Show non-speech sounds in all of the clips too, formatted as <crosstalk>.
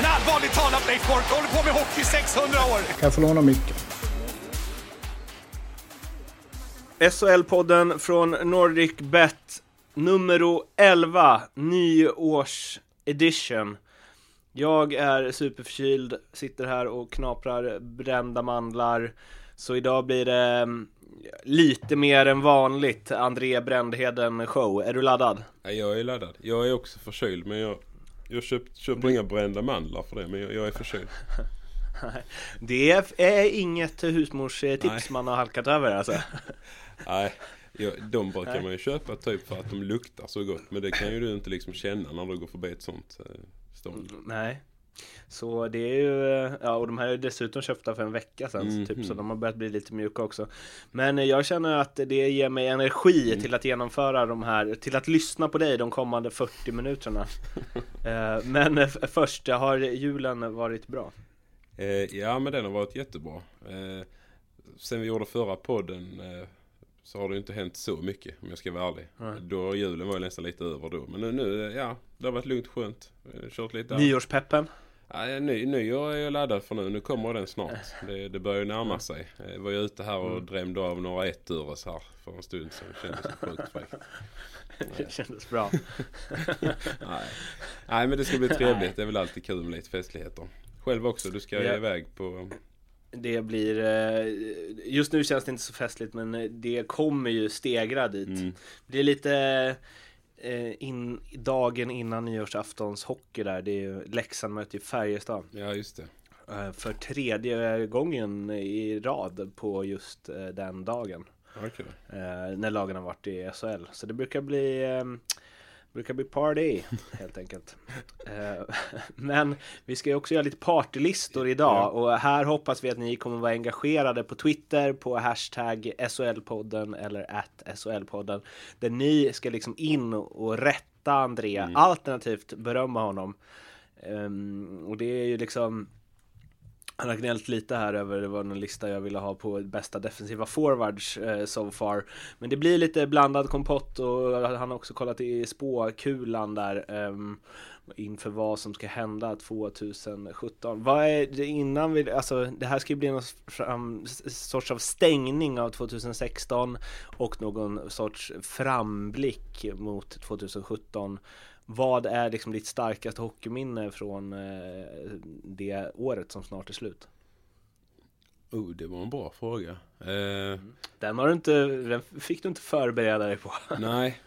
En allvarligt talat Leif Boork håller på med hockey i 600 år! Kan jag få låna micken? SHL-podden från Nordic Bet nummer 11, nyårs edition. Jag är superförkyld, sitter här och knaprar brända mandlar. Så idag blir det mm, lite mer än vanligt André Brändheden show. Är du laddad? Ja, jag är laddad. Jag är också förkyld men jag, jag köpt, köper inga brända mandlar för det men jag, jag är förkyld. Det är inget husmorstips Nej. man har halkat över alltså. <laughs> Nej, jag, de brukar man ju köpa typ för att de luktar så gott. Men det kan ju du inte liksom känna när du går förbi ett sånt eh, stånd. Nej. Så det är ju, ja och de här är dessutom köpta för en vecka sedan så typ, så de har börjat bli lite mjuka också. Men eh, jag känner att det ger mig energi till att genomföra de här, till att lyssna på dig de kommande 40 minuterna. <laughs> Eh, Men eh, först, har julen varit bra? Eh, ja men den har varit jättebra. Eh, sen vi gjorde förra podden eh, så har det ju inte hänt så mycket om jag ska vara ärlig. Då julen var ju nästan lite över då. Men nu, nu eh, ja, det har varit lugnt och skönt. Eh, Kört lite Nyårspeppen? Ja, ny, nyår är jag laddad för nu. Nu kommer den snart. <laughs> Det, det börjar ju närma sig. Jag var ju ute här och drämde av några ettures här för en stund sedan. Det kändes sjukt fräckt. <laughs> Det kändes bra. <laughs> Nej. Nej men det ska bli trevligt. Det är väl alltid kul med lite festligheter. Själv också. Du ska Ja. iväg på... Det blir, eh, just nu känns det inte så festligt men eh, det kommer ju stegra dit. Mm. Det är lite eh, in, dagen innan nyårsaftons hockey där. Det är ju Leksand möter ju Färjestad. Ja just det. För tredje gången i rad på just den dagen. Eh, när lagen har varit i SHL. Så det brukar bli Brukar bli party <laughs> helt enkelt. Eh, <laughs> Men vi ska ju också göra lite partylistor idag och här hoppas vi att ni kommer vara engagerade på Twitter på hashtag SHL-podden eller at SHL-podden. Där ni ska liksom in och rätta André, alternativt berömma honom. Ehm, och det är ju liksom han har gnällt lite här över, det var någon lista jag ville ha på bästa defensiva forwards eh, so far. Men det blir lite blandad kompott och han har också kollat i spåkulan där eh, inför vad som ska hända 2017. Vad är det innan vi, alltså det här ska ju bli någon fram, sorts av stängning av 2016 och någon sorts framblick mot 2017. Vad är liksom ditt starkaste hockeyminne från eh, det året som snart är slut? Oh, det var en bra fråga. Eh, Den har du inte, den fick du inte förbereda dig på. <laughs> nej.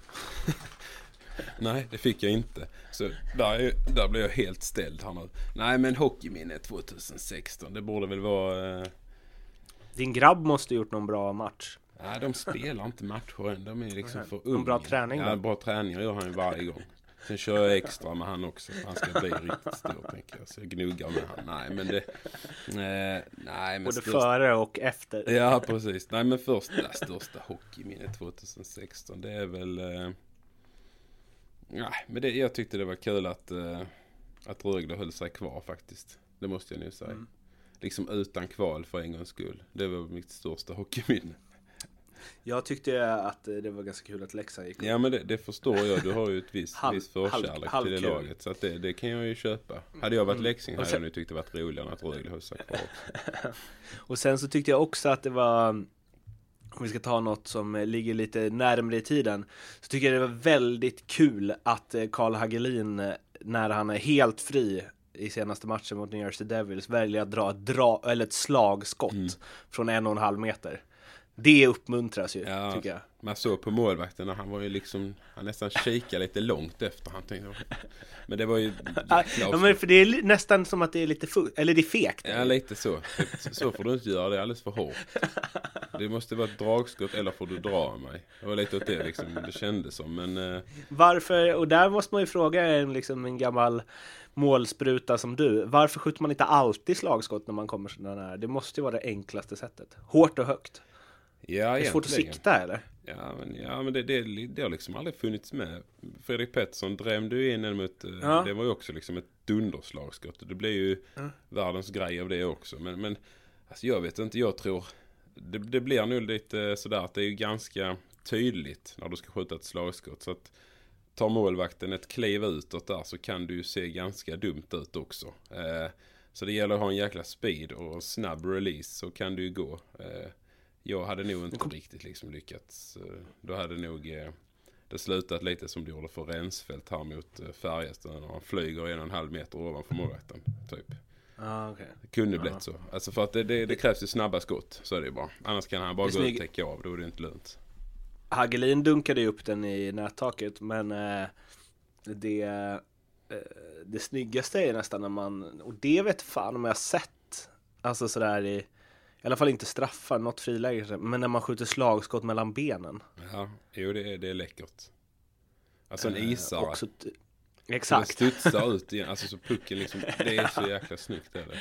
nej, det fick jag inte. Så där, är- där blev jag helt ställd här nu. Nej, men hockeyminne 2016. Det borde väl vara... Eh, Din grabb måste gjort någon bra match. nej, de spelar inte matcher än. De är liksom för Någon bra unga. träning? Ja, bra träningar gör han ju varje gång. Sen kör jag extra med han också. Han ska bli riktigt stor tänker jag. Så jag gnuggar med han. Nej, men det... Eh, nej, men Både största- före och efter. Ja, precis. Nej, men första största hockeyminnet 2016, det är väl... Eh, nej, men det, jag tyckte det var kul att, eh, att Rögle höll sig kvar faktiskt. Det måste jag nu säga. Mm. Liksom utan kval för en gångs skull. Det var mitt största hockeyminne. Jag tyckte att det var ganska kul att Leksand gick upp. Ja, men det, det förstår jag. Du har ju ett visst, Halv- viss förkärlek halv- till det halvkul. laget. Så att det, det kan jag ju köpa. Hade jag varit Leksing Och hade sen- jag nu tyckt det varit roligare än att Rögle sig kvar. <laughs> Och sen så tyckte jag också att det var om vi ska ta något som ligger lite närmre i tiden så tycker jag det var väldigt kul att eh, Karl Hagelin eh, när han är helt fri i senaste matchen mot New Jersey Devils väljer att dra ett, dra, eller ett slagskott från en och en halv meter. Det uppmuntras ju, Ja. tycker jag. Man såg på målvakten när han var ju liksom, han nästan kikade lite långt efter. Han tänkte, men det var ju Ja, men för det är nästan som att det är lite fu- eller det är fegt. Ja, lite så. Så får du inte göra, det är alldeles för hårt. Det måste vara ett dragskott eller får du dra mig. Det var lite åt det liksom, det kändes som. Men eh, Varför, och där måste man ju fråga en, liksom, en gammal målspruta som du. Varför skjuter man inte alltid slagskott när man kommer sådana här? Det måste ju vara det enklaste sättet. Hårt och högt. Ja, Det är svårt att sikta eller? Ja, men, ja, men det, det, det har liksom aldrig funnits med. Fredrik Pettersson drämde ju in en mot... eh, Ja. Det var ju också liksom ett dunderslagskott. Det blev ju världens grej av det också. Men, men alltså jag vet inte, jag tror... Det, det blir nog lite sådär att det är ju ganska tydligt när du ska skjuta ett slagskott. Så att tar målvakten ett kliv utåt där så kan du ju se ganska dumt ut också. Eh, så det gäller att ha en jäkla speed och snabb release så kan du ju gå. Eh, jag hade nog inte riktigt liksom lyckats. Eh, Då hade nog eh, det slutat lite som det gjorde för Rensfeldt här mot eh, Färjestad när han flyger en och en halv meter ovanför målvakten. Typ. Ja, okej. Det kunde blivit så. Alltså för att det, det, det krävs ju snabba skott. Så är det ju bara. Annars kan han bara gå ut och täcka av. Då är det inte lönt. Hagelin dunkade ju upp den i nättaket men eh, det, eh, det snyggaste är nästan när man, och det vet fan om jag har sett, alltså sådär i, i alla fall inte straffar, något friläge, men när man skjuter slagskott mellan benen. Ja, jo det är, det är läckert. Alltså en Eh, isare. också Det Exakt. studsar ut igen. Alltså så <laughs> pucken liksom. Det är så jäkla snyggt. Är det.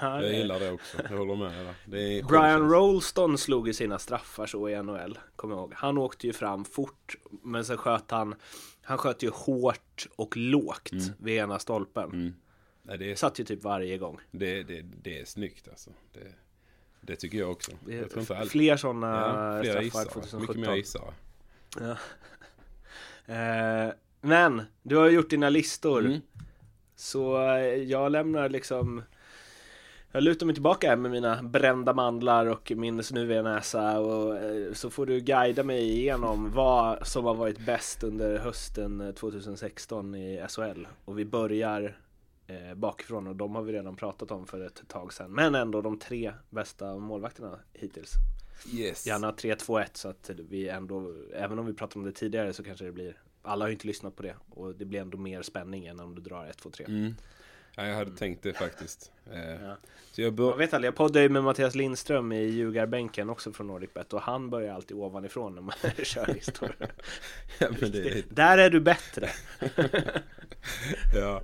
Ja, Jag gillar det också. Jag håller med. Där. Brian. Rolston slog i sina straffar så i NHL, kommer jag ihåg. Han åkte ju fram fort, men sen sköt han, han sköt ju hårt och lågt vid ena stolpen. Mm. Nej, det, är, Satt ju typ varje gång. det, det, det är snyggt alltså. Det, det tycker jag också. Jag tror inte all... fler sådana ja, straffar isare. 2017. Mycket mer isare. Ja. <laughs> Eh, men, du har gjort dina listor. Mm. Så eh, jag lämnar liksom jag lutar mig tillbaka med mina brända mandlar och min snuviga näsa och eh, så får du guida mig igenom vad som har varit bäst under hösten eh, 2016 i SHL. Och vi börjar eh, bakifrån och de har vi redan pratat om för ett tag sedan. Men ändå de tre bästa målvakterna hittills. Yes. Gärna 3-2-1 så att vi ändå, även om vi pratade om det tidigare så kanske det blir Alla har ju inte lyssnat på det och det blir ändå mer spänning än om du drar 1-2-3 Mm. Ja, jag hade tänkt det faktiskt. Eh, Ja. Så jag Jag bör... vet aldrig, jag poddar ju med Mattias Lindström i ljugarbänken också från NordicBet och han börjar alltid ovanifrån när man <laughs> kör listor ja, är... Där är du bättre! <laughs> ja.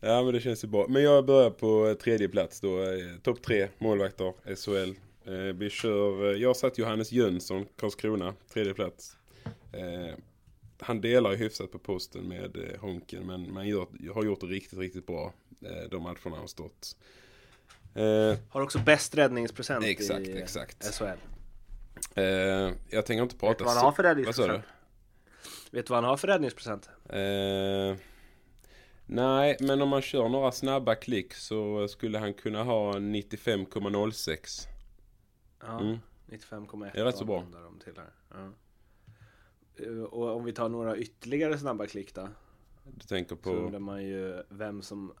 Ja, men det känns ju bra. Men jag börjar på eh, tredje plats då. Eh, Topp tre målvakter, SHL. Eh, vi kör... Jag satt Johannes Jönsson, Karlskrona, tredje plats. Han delar ju hyfsat på posten med Honken, men man gör, har gjort det riktigt, riktigt bra. De matcherna han har stått. Har också bäst räddningsprocent Exakt, i exakt. SHL jag tänker inte prata... vad han har för Vad räddningsprocent? Vet du vad han har för räddningsprocent? Eh, nej, men om man kör några snabba klick så skulle han kunna ha 95,06. Ja, Mm. 95,1 Det är rätt så bra. till här. Ja. Eh, Och om vi tar några ytterligare snabba klick då? Du tänker Så undrar på... man ju vem som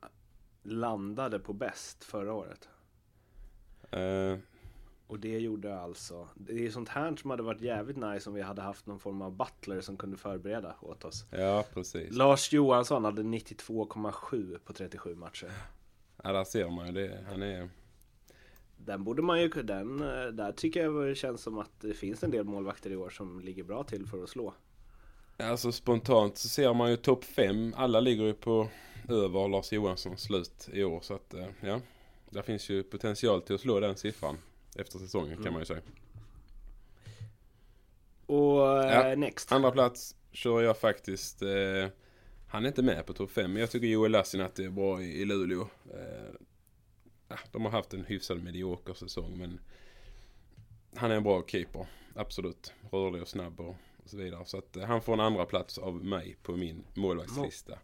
landade på bäst förra året. Eh, Och det gjorde alltså, det är sånt här som hade varit jävligt nice om vi hade haft någon form av butler som kunde förbereda åt oss. ja, precis. Lars Johansson hade 92,7 på 37 matcher. Ja, där ser man ju det. Han är... Den borde man ju, den, eh, där tycker jag det känns som att det finns en del målvakter i år som ligger bra till för att slå. Alltså spontant så ser man ju topp 5. Alla ligger ju på över Lars Johanssons slut i år. Så att, eh, ja. Där finns ju potential till att slå den siffran efter säsongen kan man ju säga. Och eh, Ja. next. Andra plats kör jag faktiskt. Eh, han är inte med på topp 5. Men jag tycker Joel Lassinantti är bra i, i Luleå. Eh, ja, de har haft en hyfsad medioker säsong. Men han är en bra keeper. Absolut. Rörlig och snabb och, och så vidare. Så att eh, han får en andra plats av mig på min målvaktslista.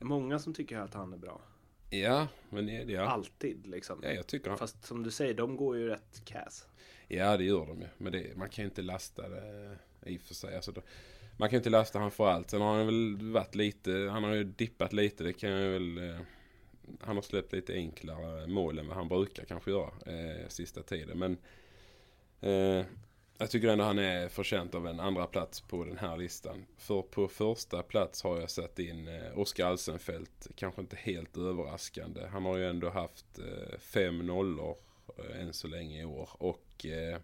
Många som tycker att han är bra. Ja, men det, ja. Alltid liksom. ja, jag tycker han. Fast som du säger, de går ju rätt cass. Ja, det gör de ju. Men det, man kan ju inte lasta det i och för sig. Alltså, då, man kan ju inte lasta han för allt. Sen har han väl varit lite, han har ju dippat lite. Det kan jag väl... Eh, han har släppt lite enklare mål än vad han brukar kanske göra eh, sista tiden. Men eh, Jag tycker ändå han är förtjänt av en andra plats på den här listan. För på första plats har jag satt in eh, Oskar Alsenfelt. Kanske inte helt överraskande. Han har ju ändå haft eh, fem nollor eh, än så länge i år. Och eh,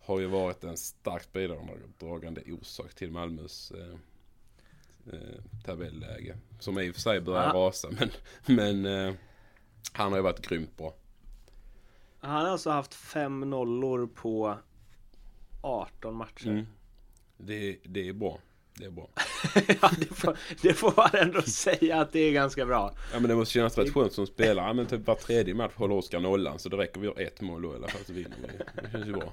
har ju varit en starkt bidragande orsak till Malmös eh, tabelläge. Som i och för sig börjar Aha. rasa. Men, men eh, han har ju varit grymt bra. Han har alltså haft fem nollor på 18 matcher. Mm. Det, det är bra. Det är bra. <laughs> ja, det, får, det får man ändå säga att det är ganska bra. Ja men det måste kännas rätt skönt som spelare. Men typ var tredje match håller Oskar nollan. Så det räcker vi gör ett mål då i alla fall så vinner vi. Det känns ju bra.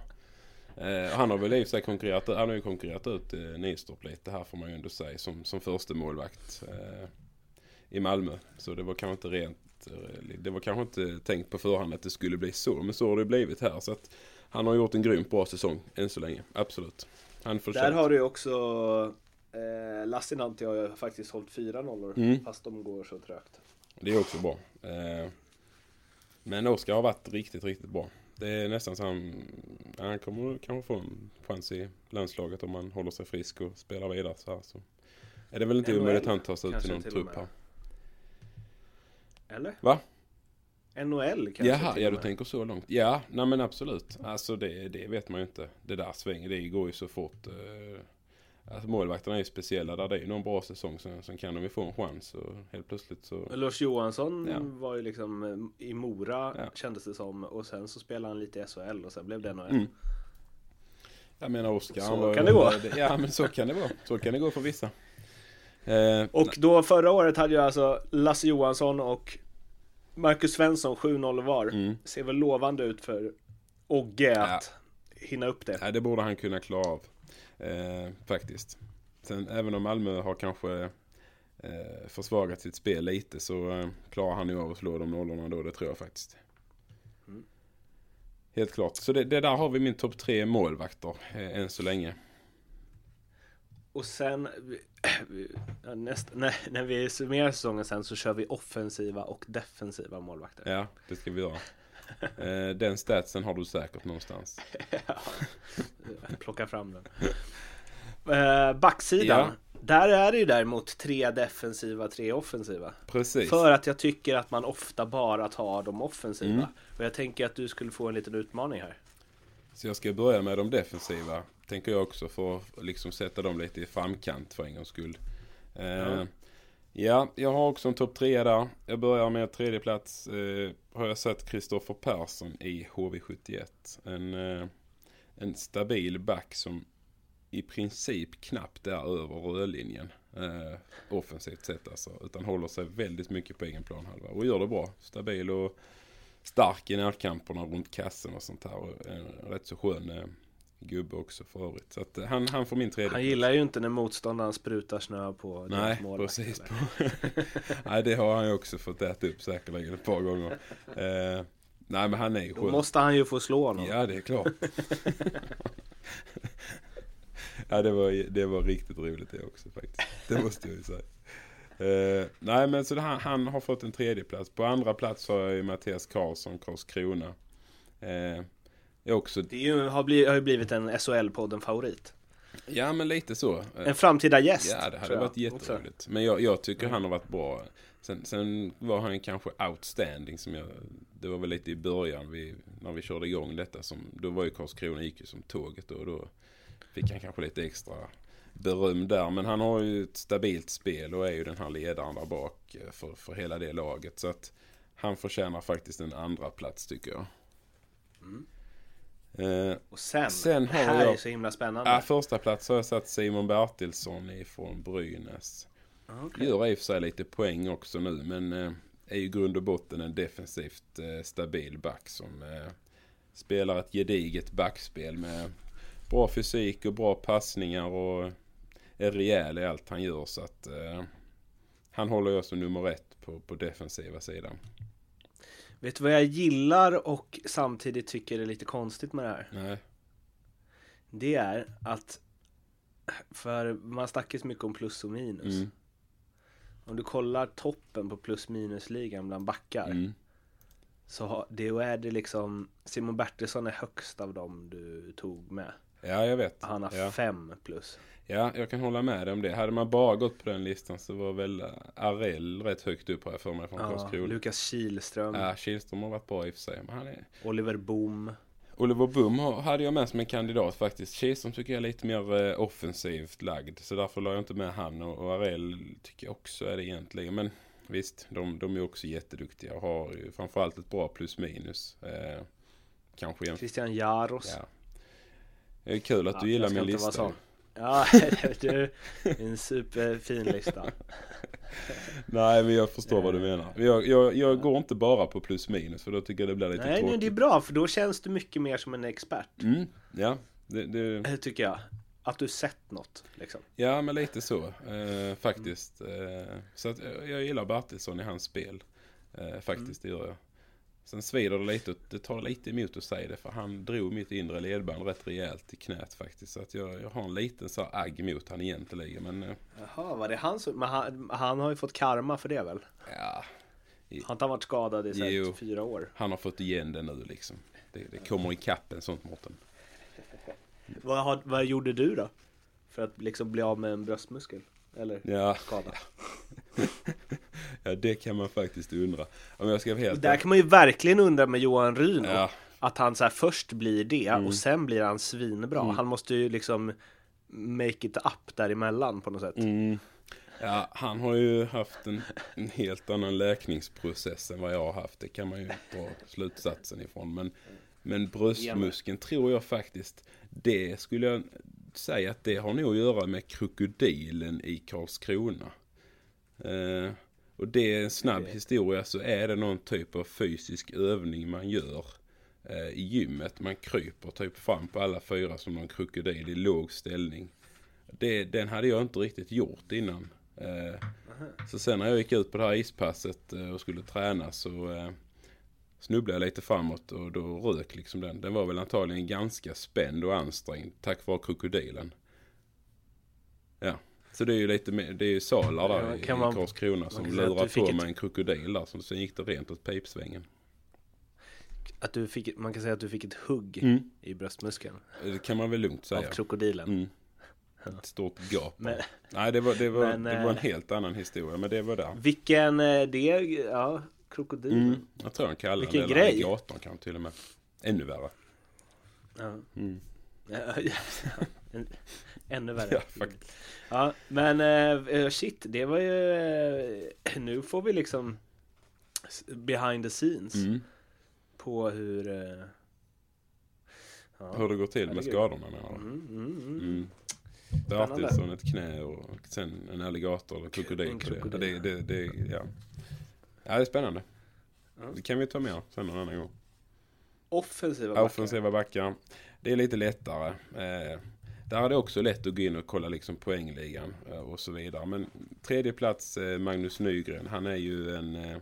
Eh, han har väl i sig konkurrerat, han har ju konkurrerat ut eh, Nistorp lite här får man ju ändå säga som, som första målvakt eh, i Malmö. Så det var kanske inte rent, det var kanske inte tänkt på förhand att det skulle bli så. Men så har det blivit här. Så att han har gjort en grymt bra säsong än så länge. Absolut. Han får Där har du ju också eh, Lassinantti har ju faktiskt hållit fyra nollor Mm. fast de går så trögt. Det är också bra. Eh, men Oskar har varit riktigt, riktigt bra. Det är nästan så han, han kommer kanske få en chans i landslaget om han håller sig frisk och spelar vidare så här. Så är det väl inte omöjligt att han tar sig ut till någon trupp här. Eller? Va? NHL kanske Jaha, ja du tänker så långt. Ja, nej men absolut. Alltså det, det vet man ju inte. Det där svänger, det går ju så fort. Eh, alltså målvakterna är ju speciella där. Det är ju någon bra säsong så, så kan de ju få en chans och helt plötsligt så... Lars Johansson Ja. var ju liksom eh, i Mora Ja. kändes det som och sen så spelade han lite i SHL och sen blev det NHL. Mm. Jag menar Oskar. Så var- kan det gå. <laughs> Ja men så kan det vara. Så kan det gå för vissa. Eh, Och då förra året hade ju alltså Lasse Johansson och Marcus Svensson 7-0 var. Mm. Ser väl lovande ut för Ogge att hinna upp det. Nej, det borde han kunna klara av. Eh, faktiskt. Sen även om Malmö har kanske eh, försvagat sitt spel lite så eh, klarar han ju av att slå de nollorna då. Det tror jag faktiskt. Mm. Helt klart. Så det, det där har vi min topp tre målvakter eh, än så länge. Och sen ja, näst, när, när vi summerar säsongen sen så kör vi offensiva och defensiva målvakter. Ja, det ska vi göra. Eh, den statsen har du säkert någonstans. Plocka fram den. Eh, backsidan. Ja. Där är det ju däremot tre defensiva, tre offensiva. Precis. För att jag tycker att man ofta bara tar de offensiva. Mm. Och jag tänker att du skulle få en liten utmaning här. Så jag ska börja med de defensiva. Tänker jag också för att liksom sätta dem lite i framkant för en gångs skull. Eh, Ja. ja. jag har också en topp tre där. Jag börjar med tredje plats. Eh, har jag satt Kristoffer Persson i HV71. En, eh, en stabil back som i princip knappt är över rödlinjen. Eh, offensivt sett alltså. Utan håller sig väldigt mycket på egen planhalva. Och gör det bra. Stabil och stark i närkamperna runt kassen och sånt här. Och en rätt så skön eh, gubbe också för övrigt. Så att han, han får min tredje. Han gillar ju inte när motståndaren sprutar snö på Nej, precis. eller? <laughs> Nej, det har han ju också fått äta upp säkerligen ett par gånger. Eh, nej, men han är ju Då skön. måste han ju få slå honom. Ja, det är klart. <laughs> ja, det var, det var riktigt roligt det också faktiskt. Det måste jag ju säga. Eh, nej, men så han, han har fått en tredje plats. På andra plats har jag ju Mattias Karlsson, Karlskrona. Eh, är också, Det är ju, har, blivit, har ju blivit en SHL-podden favorit. ja men lite så. En framtida gäst. Ja, det hade varit jätteroligt. Men jag, jag tycker han har varit bra. Sen, sen var han kanske outstanding som jag, det var väl lite i början vi, när vi körde igång detta som, då var ju Karlskrona gick ju som tåget då, och då fick han kanske lite extra beröm där. Men han har ju ett stabilt spel och är ju den här ledaren där bak eh, för, för hela det laget. Så att han förtjänar faktiskt en andra plats tycker jag. Eh, Och sen, Sen det här jag- är så himla spännande. Ja, första plats har jag satt Simon Bertilsson ifrån Brynäs. Okej. Gör i och för sig lite poäng också nu men eh, är ju grund och botten en defensivt eh, stabil back som eh, spelar ett gediget backspel med bra fysik och bra passningar och är rejäl i allt han gör så att eh, han håller jag som nummer ett på, på defensiva sidan. Vet du vad jag gillar och samtidigt tycker är lite konstigt med det här? Nej. Det är att för man snackar så mycket om plus och minus. Mm. Om du kollar toppen på plus minus ligan bland backar Mm. Så det är det liksom Simon Bertilsson är högst av dem du tog med. Ja, jag vet. Han har ja. fem plus. Ja, jag kan hålla med dig om det. Hade man bara gått på den listan så var väl Arell rätt högt upp jag för mig från Ja, Karlskrona. Lukas Kihlström, Ja, Kihlström har varit bra i och för sig. Men han är... Oliver Boom. Oliver Boom har- hade jag med som en kandidat faktiskt. Kihlström tycker jag är lite mer eh, offensivt lagd. Så därför la jag inte med han. Och, Arell tycker jag också är det egentligen. Men visst, de, de är också jätteduktiga och har ju framförallt ett bra plus minus. Eh, kanske. Christian Jaros. Ja. Det är kul att Ja, du gillar min lista. Ja, <laughs> du, en superfin lista. <laughs> Nej, men jag förstår vad du menar. Jag, jag, jag går inte bara på plus minus för då tycker jag det blir lite Nej, nej, tråkigt. det är bra för då känns du mycket mer som en expert. Mm, ja, det, det, Eh, Tycker jag. Att du sett något liksom. ja, men lite så eh, faktiskt. Eh, så att jag, gillar Bertilsson i hans spel. Eh, faktiskt, det gör jag. Sen svider det lite, det tar lite emot att säga det för han drog mitt inre ledband rätt rejält i knät faktiskt. Så att jag, jag har en liten så här agg mot han egentligen. Men eh, Jaha, var det han som... Men han, han har ju fått karma för det väl? ja, Har inte han varit skadad i Jo. fyra år? han har fått igen det nu liksom. Det, det kommer i kappen sånt Mårten. <laughs> Vad, vad gjorde du då? För att liksom bli av med en bröstmuskel? Eller Ja, skada? <laughs> ja, det kan man faktiskt undra. Om jag ska vara helt Där kan man ju verkligen undra med Johan Ryn då. Ja. Att han så här först blir det Mm. och sen blir han svinbra. Han måste ju liksom make it up däremellan på något sätt. Mm. Ja, han har ju haft en, en helt annan läkningsprocess än vad jag har haft. Det kan man ju dra slutsatsen ifrån. Men, men bröstmuskeln tror jag faktiskt, det skulle jag säga att det har nog att göra med krokodilen i Karlskrona. Eh, och det är en snabb historia så är det någon typ av fysisk övning man gör eh, i gymmet. Man kryper typ fram på alla fyra som någon krokodil i låg ställning. Det, den hade jag inte riktigt gjort innan. Eh, så sen när jag gick ut på det här ispasset eh, och skulle träna så eh, snubblade jag lite framåt och då rök liksom den. Den var väl antagligen ganska spänd och ansträngd tack vare krokodilen. Ja, så det är ju lite mer, det är ju salar där Ja, i, man- Karlskrona som lurar på ett- med en krokodil där. Så sen gick det rent åt pipsvängen. Att du fick, man kan säga att du fick ett hugg Mm. i bröstmuskeln Det kan man väl lugnt säga. av krokodilen. Mm. Ett stort gap. Men- Nej, det var, det, var, Men, det var en eh, helt annan historia. Men det var där. Vilken, eh, det, ja, krokodil. Mm. Jag tror han kallar Vilken det grej. alligatorn kanske till och med. Ännu värre. Ja. Mm. <laughs> Ännu värre. Ja, faktiskt. Ja, men eh, shit, det var ju... Eh, nu får vi liksom behind the scenes Mm. på hur... Eh, ja. Hur det går till med skadorna menar du? Mm, mm, mm. Mm. Spännande. Bertilsson ett knä och sen en alligator eller krokodil det. det, det, det ja. Ja, det är spännande. Det kan vi ta med sen någon annan gång. Offensiva backar. Offensiva backar. Det är lite lättare. Eh, där är det också lätt att gå in och kolla liksom poängligan eh, och så vidare. Men tredje plats eh, Magnus Nygren. Han är ju en... Eh,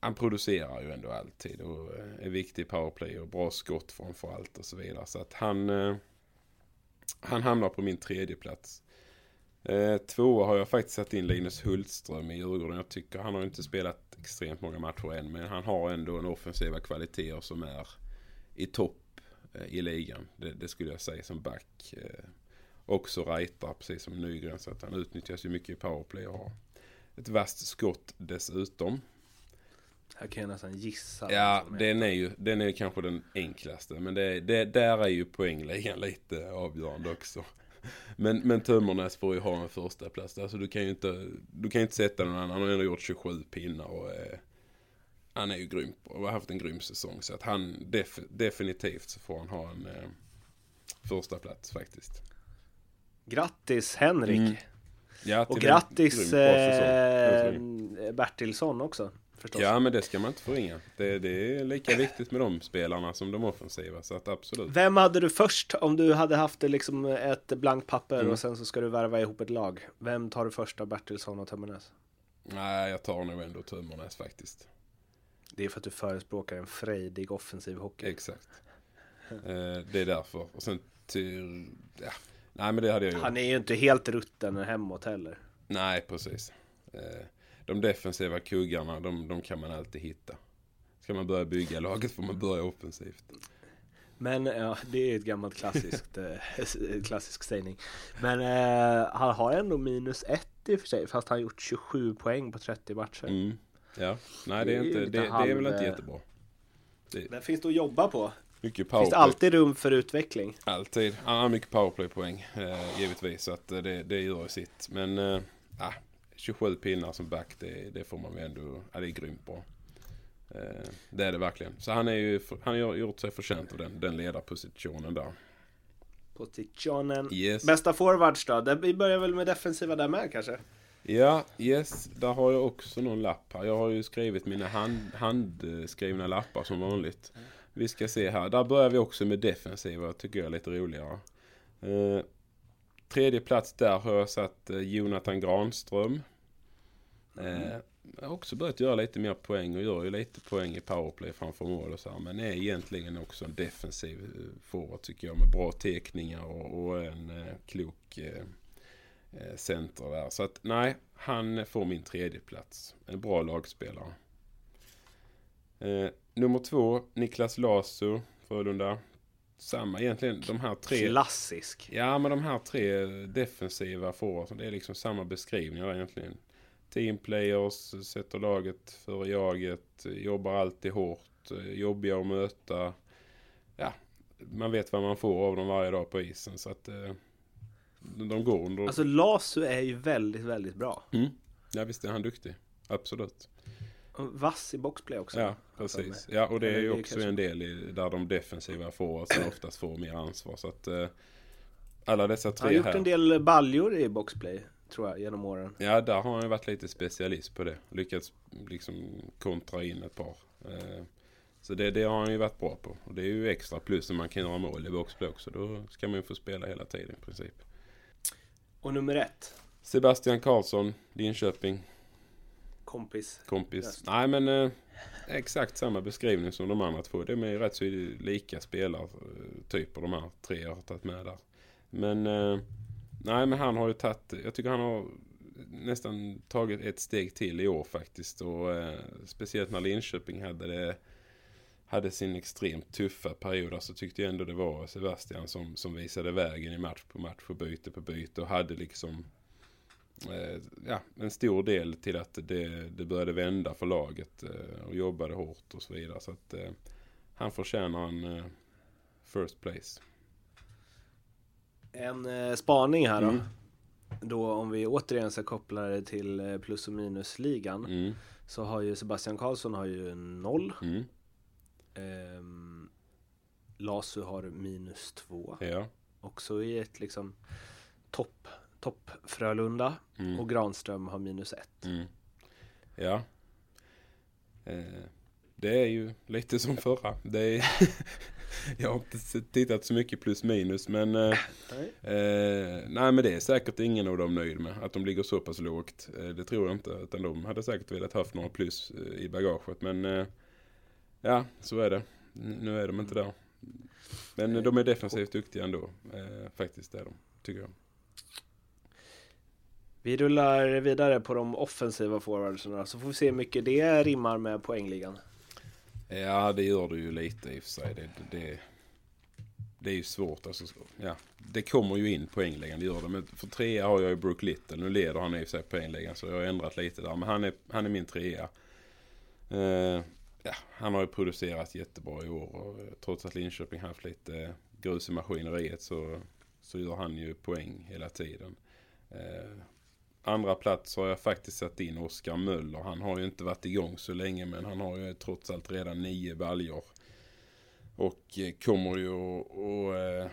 han producerar ju ändå alltid och eh, är viktig i powerplay och bra skott framförallt och så vidare. Så att han... Eh, han hamnar på min tredje plats. Eh, tvåa har jag faktiskt satt in Linus Hultström i Djurgården. Jag tycker han har inte spelat extremt många matcher än. Men han har ändå en offensiva kvaliteter som är i topp eh, i ligan. Det, det skulle jag säga som back. Eh, också rightar precis som Nygren. Så att han utnyttjas ju mycket i powerplay och har ett vasst skott dessutom. Här kan jag nästan gissa. Ja, den är ju den är kanske den enklaste. Men det, det, där är ju poängligan lite avgörande också. Men, men Tömmernes får ju ha en första plats Alltså du kan ju inte, du kan inte sätta någon annan. Han har ändå gjort 27 pinnar och eh, han är ju grym och har haft en grym säsong. Så att han def, definitivt så får han ha en eh, första plats faktiskt. Grattis Henrik! Mm. Ja, Och grattis eh. Bertilsson också förstås. Ja men det ska man inte förringa. Det, det är lika viktigt med de spelarna som de offensiva. Så att absolut. Vem hade du först om du hade haft liksom ett blankt papper Mm. och sen så ska du värva ihop ett lag? Vem tar du först av Bertilsson och Tömmernes? Nej, jag tar nog ändå Tömmernes faktiskt. Det är för att du förespråkar en frejdig offensiv hockey. Exakt. Eh, det är därför. Och sen till... Ja. Nej, men det hade jag gjort. Han är ju inte helt rutten hemåt heller. Nej, precis. De defensiva kuggarna, de, de kan man alltid hitta. Ska man börja bygga laget får man börja offensivt. Men ja, det är ju ett gammalt klassiskt, eh, <laughs> klassisk sägning. Men eh, han har ändå minus ett i och för sig, fast han har gjort 27 poäng på 30 matcher. Mm. Ja, nej det är, Det inte, det, det är väl inte jättebra. Det finns det att jobba på. Mycket Finns det powerplay. alltid rum för utveckling? Alltid. Han har mycket powerplay-poäng eh, givetvis. Så att eh, det, det gör ju sitt. Men eh, ah, 27 pinnar som back, det, det får man väl ändå... Ja, det är grymt bra. Eh, det är det verkligen. Så han, är ju, han har gjort sig förtjänt av den, den ledarpositionen där. Positionen. Yes. Bästa forwards då? Det- Vi börjar väl med defensiva där med kanske? Ja, yes. Där har jag också någon lapp här. Jag har ju skrivit mina hand, handskrivna lappar som vanligt. Vi ska se här. Där börjar vi också med defensiva. Tycker jag är lite roligare. Eh, tredje plats där har jag satt eh, Jonathan Granström. Eh, jag har också börjat göra lite mer poäng och gör ju lite poäng i powerplay framför mål och så här. Men är egentligen också en defensiv eh, forward tycker jag med bra tekningar och, och en eh, klok eh, eh, center där. Så att nej, han får min tredje plats. En bra lagspelare. Eh, nummer två, Niklas Lasu, Frölunda. Samma egentligen, de här tre. Klassisk. Ja, men de här tre defensiva forwardsen, det är liksom samma beskrivningar egentligen. Team players, sätter laget före jaget, jobbar alltid hårt, jobbiga att möta. Ja, man vet vad man får av dem varje dag på isen så att eh, de går under. Alltså Lasu är ju väldigt, väldigt bra. Mm. Ja, visst är han duktig. Absolut. Vass i boxplay också. Ja, precis. Ja, och det är ju också en del i, där de defensiva forwardsen oftast får mer ansvar. Så att eh, alla dessa Han har tre gjort här. en del baljor i boxplay, tror jag, genom åren. Ja, där har han ju varit lite specialist på det. Lyckats liksom kontra in ett par. Eh, Så det, det har han ju varit bra på. Och det är ju extra plus när man kan göra mål i boxplay också. Då ska man ju få spela hela tiden i princip. Och nummer ett, Sebastian Karlsson, Linköping, kompis. kompis. Just. Nej men eh, exakt samma beskrivning som de andra två. De är ju rätt så lika spelartyper de här tre jag har tagit med där. Men eh, nej men han har ju tagit, jag tycker han har nästan tagit ett steg till i år faktiskt. Och eh, speciellt när Linköping hade det hade sin extremt tuffa period så tyckte jag ändå det var Sebastian som, som visade vägen i match på match och byte på byte och hade liksom eh, ja, en stor del till att det, det började vända för laget eh, och jobbade hårt och så vidare. Så att eh, han förtjänar en eh, first place. En eh, spaning här då. Mm. Då om vi återigen ska koppla det till eh, plus och minusligan. Mm, Så har ju Sebastian Karlsson har ju noll. mm, Ehm, Lasu har minus två. ja. Också i ett liksom topp, topp Frölunda. Mm, Och Granström har minus ett. mm, ja. Eh, det är ju lite som förra. Det är <laughs> jag har inte tittat så mycket plus minus men eh, Nej. Eh, nej men det är säkert ingen av dem nöjd med. Att de ligger så pass lågt. Eh, det tror jag inte. Utan de hade säkert velat haft några plus eh, i bagaget. Men eh, ja, så är det. N- nu är de inte där. Men eh, de är defensivt duktiga ändå. Faktiskt är de, tycker jag. Vi rullar vidare på de offensiva forwardsarna så får vi se hur mycket det rimmar med poängligan. Ja, det gör det ju lite i och för sig. Det, det, det, det är ju svårt. Alltså, ja, det kommer ju in poängligan, det gör det. Men för trea har jag ju Brook Little. Nu leder han i och för sig poängligan så jag har ändrat lite där. Men han är, han är min trea. Eh, ja, han har ju producerat jättebra i år. Och, eh, trots att Linköping haft lite grus i maskineriet så, så gör han ju poäng hela tiden. Eh, andra plats har jag faktiskt satt in Oskar Möller. Han har ju inte varit igång så länge men han har ju trots allt redan nio baljor. Och eh, kommer ju att eh,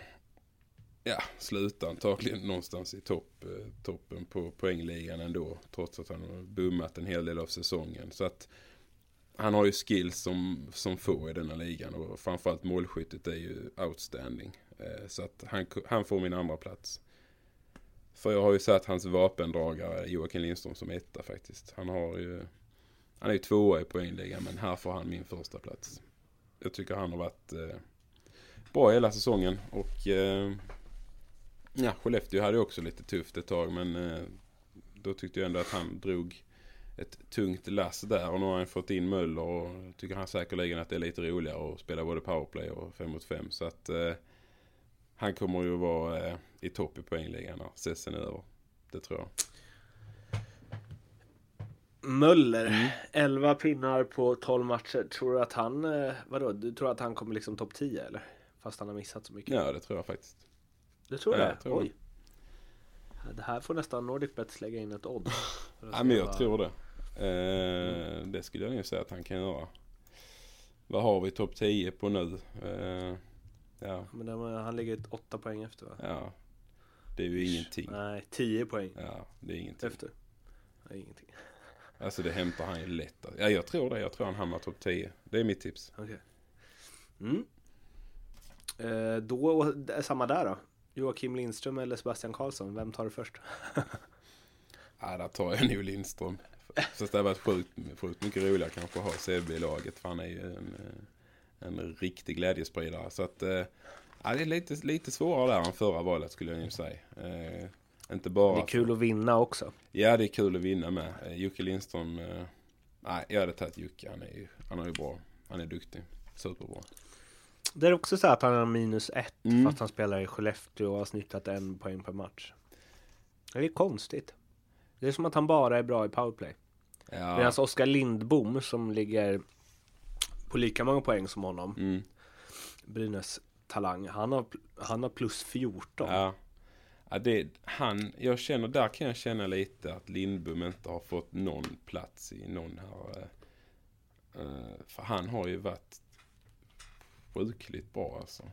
ja, sluta antagligen någonstans i topp, eh, toppen på poängligan ändå. Trots att han har bummat en hel del av säsongen. Så att han har ju skills som, som få i denna ligan och framförallt målskyttet är ju outstanding. Så att han, han får min andra plats. För jag har ju satt hans vapendragare Joakim Lindström som etta faktiskt. Han har ju Han är ju tvåa i poängligan men här får han min första plats. Jag tycker han har varit eh, bra hela säsongen och eh, ja, Skellefteå hade ju också lite tufft ett tag men eh, då tyckte jag ändå att han drog ett tungt lass där och nu har han fått in Möller och tycker han säkerligen att det är lite roligare att spela både powerplay och 5 mot 5. Så att eh, han kommer ju vara eh, i topp i poängligan när säsongen är över. Det tror jag. Möller, 11 pinnar på 12 matcher. Tror du att han, eh, vadå, du tror att han kommer liksom topp 10 eller? Fast han har missat så mycket. Ja, det tror jag faktiskt. Du tror Ja, det? jag tror Oj. Det här får nästan NordicBet lägga in ett <laughs> att Ja, men jag tror det. Eh, det skulle jag nog säga att han kan göra. Vad har vi topp 10 på nu? Eh, ja, Men den, han ligger ett 8 poäng efter va? ja. Det är ju ingenting. Nej, 10 poäng Ja, det är ingenting. efter. Nej, ingenting. <laughs> Alltså det hämtar han ju lätt. Ja, jag tror det. Jag tror han hamnar topp 10. Det är mitt tips. Okej. Mm. Eh, då, samma där då. Joakim Lindström eller Sebastian Karlsson, vem tar det först? <laughs> Ja, där tar jag nog Lindström. Fast det hade varit sjukt, sjukt mycket roligare kanske att ha CB i laget. För han är ju en, eh, en riktig glädjespridare. Så att, eh, ja, det är lite, lite svårare där än förra valet skulle jag nog säga. Eh, inte bara... Det är kul att vinna också. Ja, det är kul att vinna med. Eh, Jocke Lindström. Nej, jag hade tagit Jocke. Han är ju, han är ju bra. Han är duktig. Superbra. Det är också så att han har minus ett Mm. fast han spelar i Skellefteå och har snittat en poäng per match. Det är konstigt. Det är som att han bara är bra i powerplay. Ja. Medan Oskar Lindbom som ligger på lika många poäng som honom, Mm. Brynäs talang, han har, han har plus 14. Ja. ja det, han, jag känner, där kan jag känna lite att Lindbom inte har fått någon plats i någon här. eh, eh, för han har ju varit sjukligt bra alltså.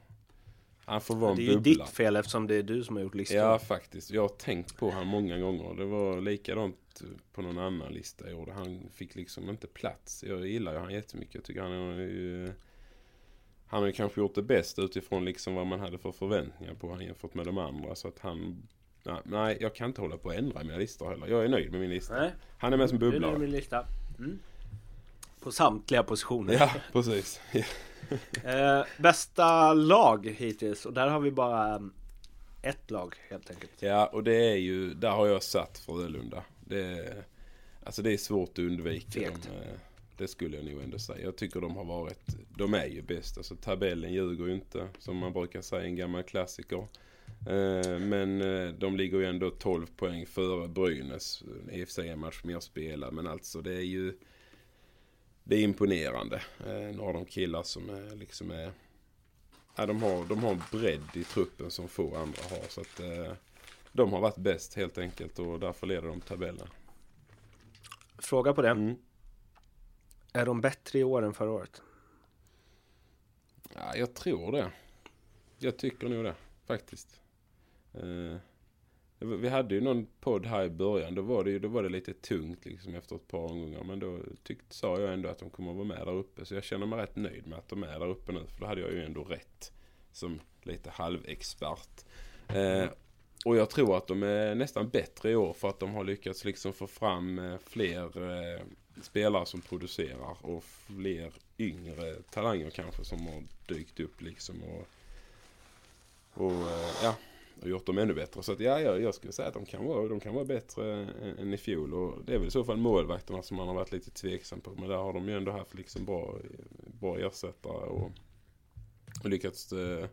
Han får vara en det är ju bubbla. ditt fel eftersom det är du som har gjort listan. Ja faktiskt. Jag har tänkt på han många gånger. Det var likadant på någon annan lista jag gjorde. Han fick liksom inte plats. Jag gillar ju han jättemycket. Jag tycker han är ju... Han har ju kanske gjort det bäst utifrån liksom vad man hade för förväntningar på han jämfört med de andra. Så att han... Nej, jag kan inte hålla på att ändra mina listor heller. Jag är nöjd med min lista. Nej, Han är med som det är bubblare. min lista. Mm. På samtliga positioner. Ja, precis. <laughs> Eh, bästa lag hittills och där har vi bara um, ett lag helt enkelt. Ja, och det är ju, där har jag satt Frölunda. Det, alltså det är svårt att undvika. Fegt. De, eh, det skulle jag nog ändå säga. Jag tycker de har varit, de är ju bäst. Alltså tabellen ljuger ju inte, som man brukar säga, en gammal klassiker. Eh, Men eh, de ligger ju ändå 12 poäng före Brynäs. I och för sig en match mer spelad, men alltså det är ju det är imponerande. Eh, Nu har de killar som är liksom är Ja, de, har, de har en bredd i truppen som få andra har. Så att eh, de har varit bäst helt enkelt och därför leder de tabellen. Fråga på det. Mm. Är de bättre i år än förra året? Ja, jag tror det. Jag tycker nog det faktiskt. Eh, vi hade ju någon podd här i början. Då var det, ju, då var det lite tungt liksom efter ett par omgångar. Men då tyckte, sa jag ändå att de kommer att vara med där uppe. Så jag känner mig rätt nöjd med att de är där uppe nu. För då hade jag ju ändå rätt. Som lite halvexpert. Eh, och jag tror att de är nästan bättre i år för att de har lyckats liksom få fram eh, fler eh, spelare som producerar och fler yngre talanger kanske som har dykt upp liksom och, och eh, ja och gjort dem ännu bättre. Så att ja, jag, jag skulle säga att de kan vara, de kan vara bättre än, än i fjol och det är väl i så fall målvakterna som man har varit lite tveksam på men där har de ju ändå haft liksom bra, bra ersättare och, och lyckats eh,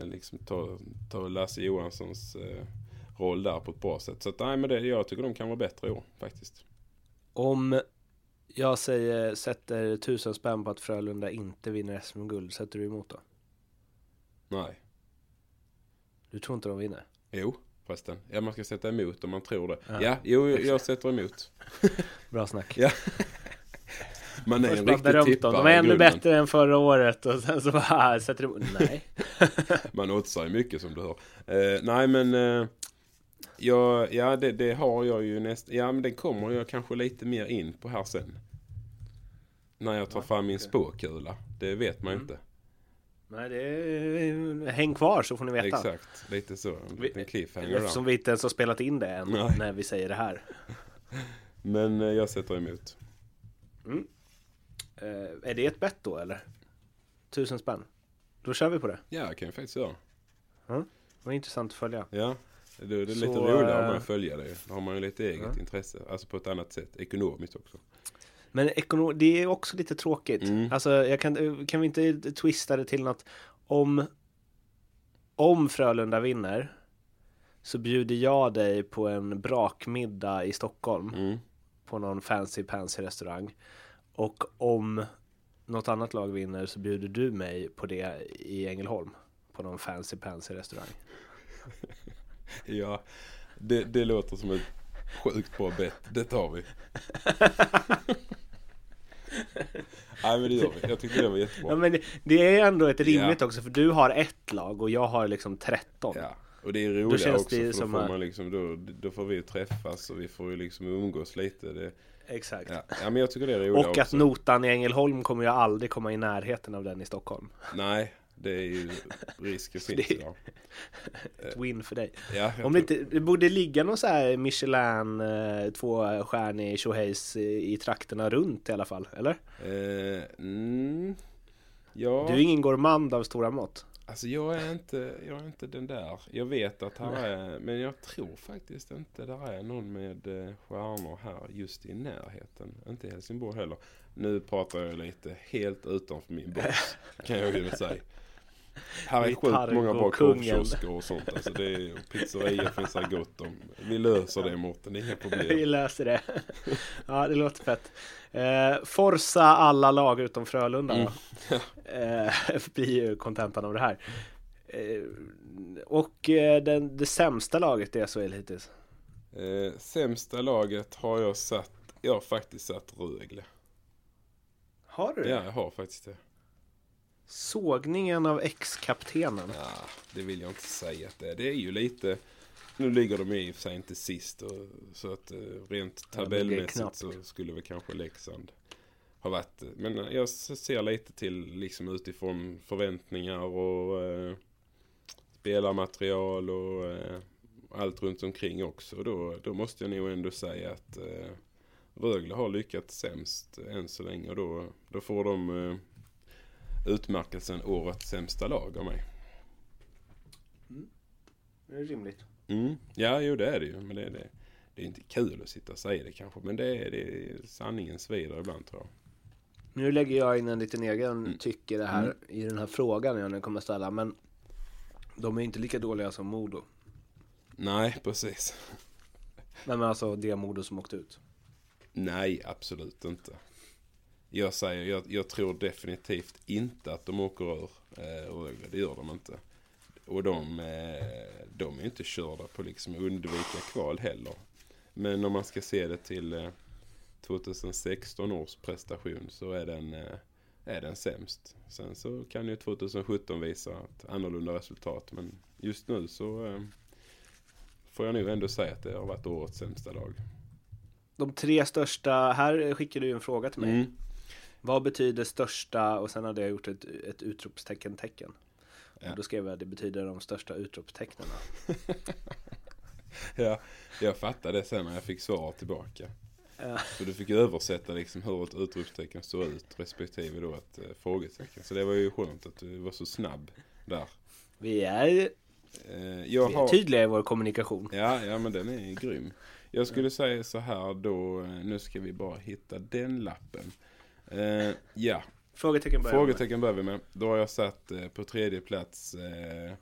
liksom ta, ta Lasse Johanssons eh, roll där på ett bra sätt. Så att nej men det, jag tycker de kan vara bättre i år faktiskt. Om jag säger sätter tusen spänn på att Frölunda inte vinner SM-guld, sätter du emot då? Nej. Du tror inte de vinner? Jo, förresten. Ja, man ska sätta emot om man tror det. Ja, Ja, jo, jag sätter emot. <laughs> Bra snack. Ja. <laughs> Man är Först en riktig tippare. De är ännu bättre än förra året och sen så bara sätter du emot. Nej. <laughs> Man oddsar ju mycket som du hör. Eh, nej, men... Eh, ja, ja det, det har jag ju nästan... Ja, men det kommer jag kanske lite mer in på här sen. När jag tar fram min spåkula. Det vet man ju inte. Nej, det är... Häng kvar så får ni veta. Exakt, lite så. En liten cliffhanger Eftersom vi inte ens har spelat in det än Nej. när vi säger det här. <laughs> Men eh, jag sätter emot. Eh, är det ett bett då eller? Tusen spänn. Då kör vi på det. Ja, det kan jag faktiskt göra. Det var intressant att följa. Ja. Är det Så, lite roligare om eh, man följer det. Då har man ju lite eget intresse. Alltså på ett annat sätt. Ekonomiskt också. Men ekonom, det är också lite tråkigt. Mm. Alltså, jag kan, kan vi inte twista det till något? Om, om Frölunda vinner så bjuder jag dig på en brakmiddag i Stockholm Mm. på någon fancy pansy restaurang. Och om något annat lag vinner så bjuder du mig på det i Ängelholm på någon fancy pansy restaurang. <laughs> Ja, det, det låter som ett sjukt bra bett. Det tar vi. <laughs> <laughs> Nej men det gör vi. Jag tyckte det var Ja, jättebra. men det, det är ändå ett rimligt också för du har ett lag och jag har liksom 13. Ja, och det är känns också för då får att- man liksom, då, då får vi träffas och vi får ju liksom umgås lite. Det, Exakt. ja. ja men jag tycker det är roligare Och att också. notan i Ängelholm kommer jag aldrig komma i närheten av den i Stockholm. Nej, det är ju risken <laughs> finns det- idag. <laughs> Ett win för dig. Ja, Om det inte, det borde ligga någon så här Michelin eh, tvåstjärnig tjohejs i, i trakterna runt i alla fall, eller? Eh, mm, ja, Du är ingen gourmand av stora mått. alltså jag är, inte, jag är inte den där. Jag vet att här är, men jag tror faktiskt inte där är någon med eh, stjärnor här just i närheten. Inte i Helsingborg heller. Nu pratar jag lite helt utanför min box, <laughs> kan jag ju säga. Här är sjukt många bra korvkiosker och sånt. Alltså det är, och pizzerior finns det gott om. Vi löser det Mårten, det är inga <laughs> Vi problem. löser det. Ja, det låter fett. Eh, Forsa alla lag utom Frölunda då. <laughs> Eh, blir ju kontentan av det här. Eh, och eh, den, det sämsta laget i SHL hittills. Eh, sämsta laget har jag satt, jag har faktiskt satt Rögle. Har du det? Ja, jag har faktiskt det. Sågningen av ex-kaptenen. Ja, det vill jag inte säga att det är. Det är ju lite... Nu ligger de i och för sig inte sist. Och, så att eh, rent tabellmässigt så skulle väl kanske Leksand ha varit det. Men eh, jag ser lite till liksom utifrån förväntningar och eh, spelarmaterial och eh, allt runt omkring också. Och då, då måste jag nog ändå säga att eh, Rögle har lyckats sämst än så länge. Och då, då får de eh, utmärkelsen årets sämsta lag av mig. Det är rimligt. Mm. Ja, jo det är det ju. Men det det. det är inte kul att sitta och säga det kanske. Men det är, det är sanningen svider ibland tror jag. Nu lägger jag in en liten egen Mm. tycke det här i den här frågan jag nu kommer ställa. Men de är inte lika dåliga som Modo. Nej, precis. Nej men alltså det Modo som åkte ut. Nej, absolut inte. Jag säger, jag, jag tror definitivt inte att de åker ur eh, Rögle. Det gör de inte. Och de, eh, de är inte körda på liksom undvika kval heller. Men om man ska se det till eh, 2016 års prestation så är den, eh, är den sämst. Sen så kan ju 2017 visa ett annorlunda resultat. Men just nu så eh, får jag nog ändå säga att det har varit årets sämsta lag. De tre största, här skickar du en fråga till mig. Mm. Vad betyder största och sen hade jag gjort ett, ett utropstecken tecken. Ja. Och då skrev jag det betyder de största utropstecknen. <laughs> Ja, jag fattade det sen när jag fick svar tillbaka. Ja. Så du fick översätta liksom hur ett utropstecken såg ut respektive då ett eh, frågetecken. Så det var ju skönt att du var så snabb där. Vi är, Eh, vi är har... tydliga i vår kommunikation. Ja, ja men den är grym. Jag skulle säga så här då, eh, nu ska vi bara hitta den lappen. Eh, ja, Frågetecken börjar. Frågetecken börjar vi med. Då har jag satt eh, på tredje plats eh,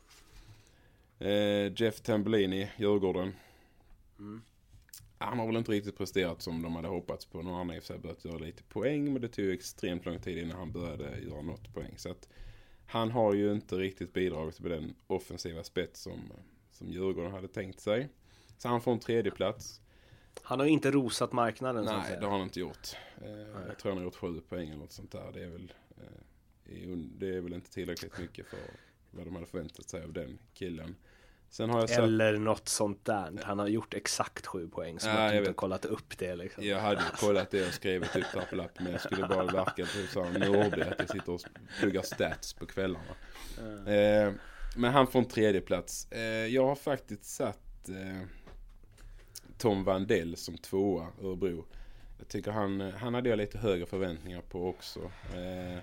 Jeff Tambellini, Djurgården. Mm. Han har väl inte riktigt presterat som de hade hoppats på. Nu har han i och för sig börjat göra lite poäng. Men det tog extremt lång tid innan han började göra något poäng. Så att han har ju inte riktigt bidragit med den offensiva spets som, som Djurgården hade tänkt sig. Så han får en tredje plats. Han har inte rosat marknaden så Nej, det har han inte gjort. Eh, jag tror han har gjort sju poäng eller något sånt där. Det är väl, eh, det är väl inte tillräckligt mycket för vad de hade förväntat sig av den killen. Jag Eller något sånt där. Han har gjort exakt sju poäng. Som Ja, du jag inte kollat upp det liksom. jag hade ju kollat det och skrivit upp där på lappen. Men jag skulle bara verka typ så här nördig att jag sitter och pluggar stats på kvällarna. Eh, men han får en tredje plats. Eh, jag har faktiskt satt eh, Tom Vandell som tvåa, Örebro. Jag tycker han, han hade jag lite högre förväntningar på också. Eh,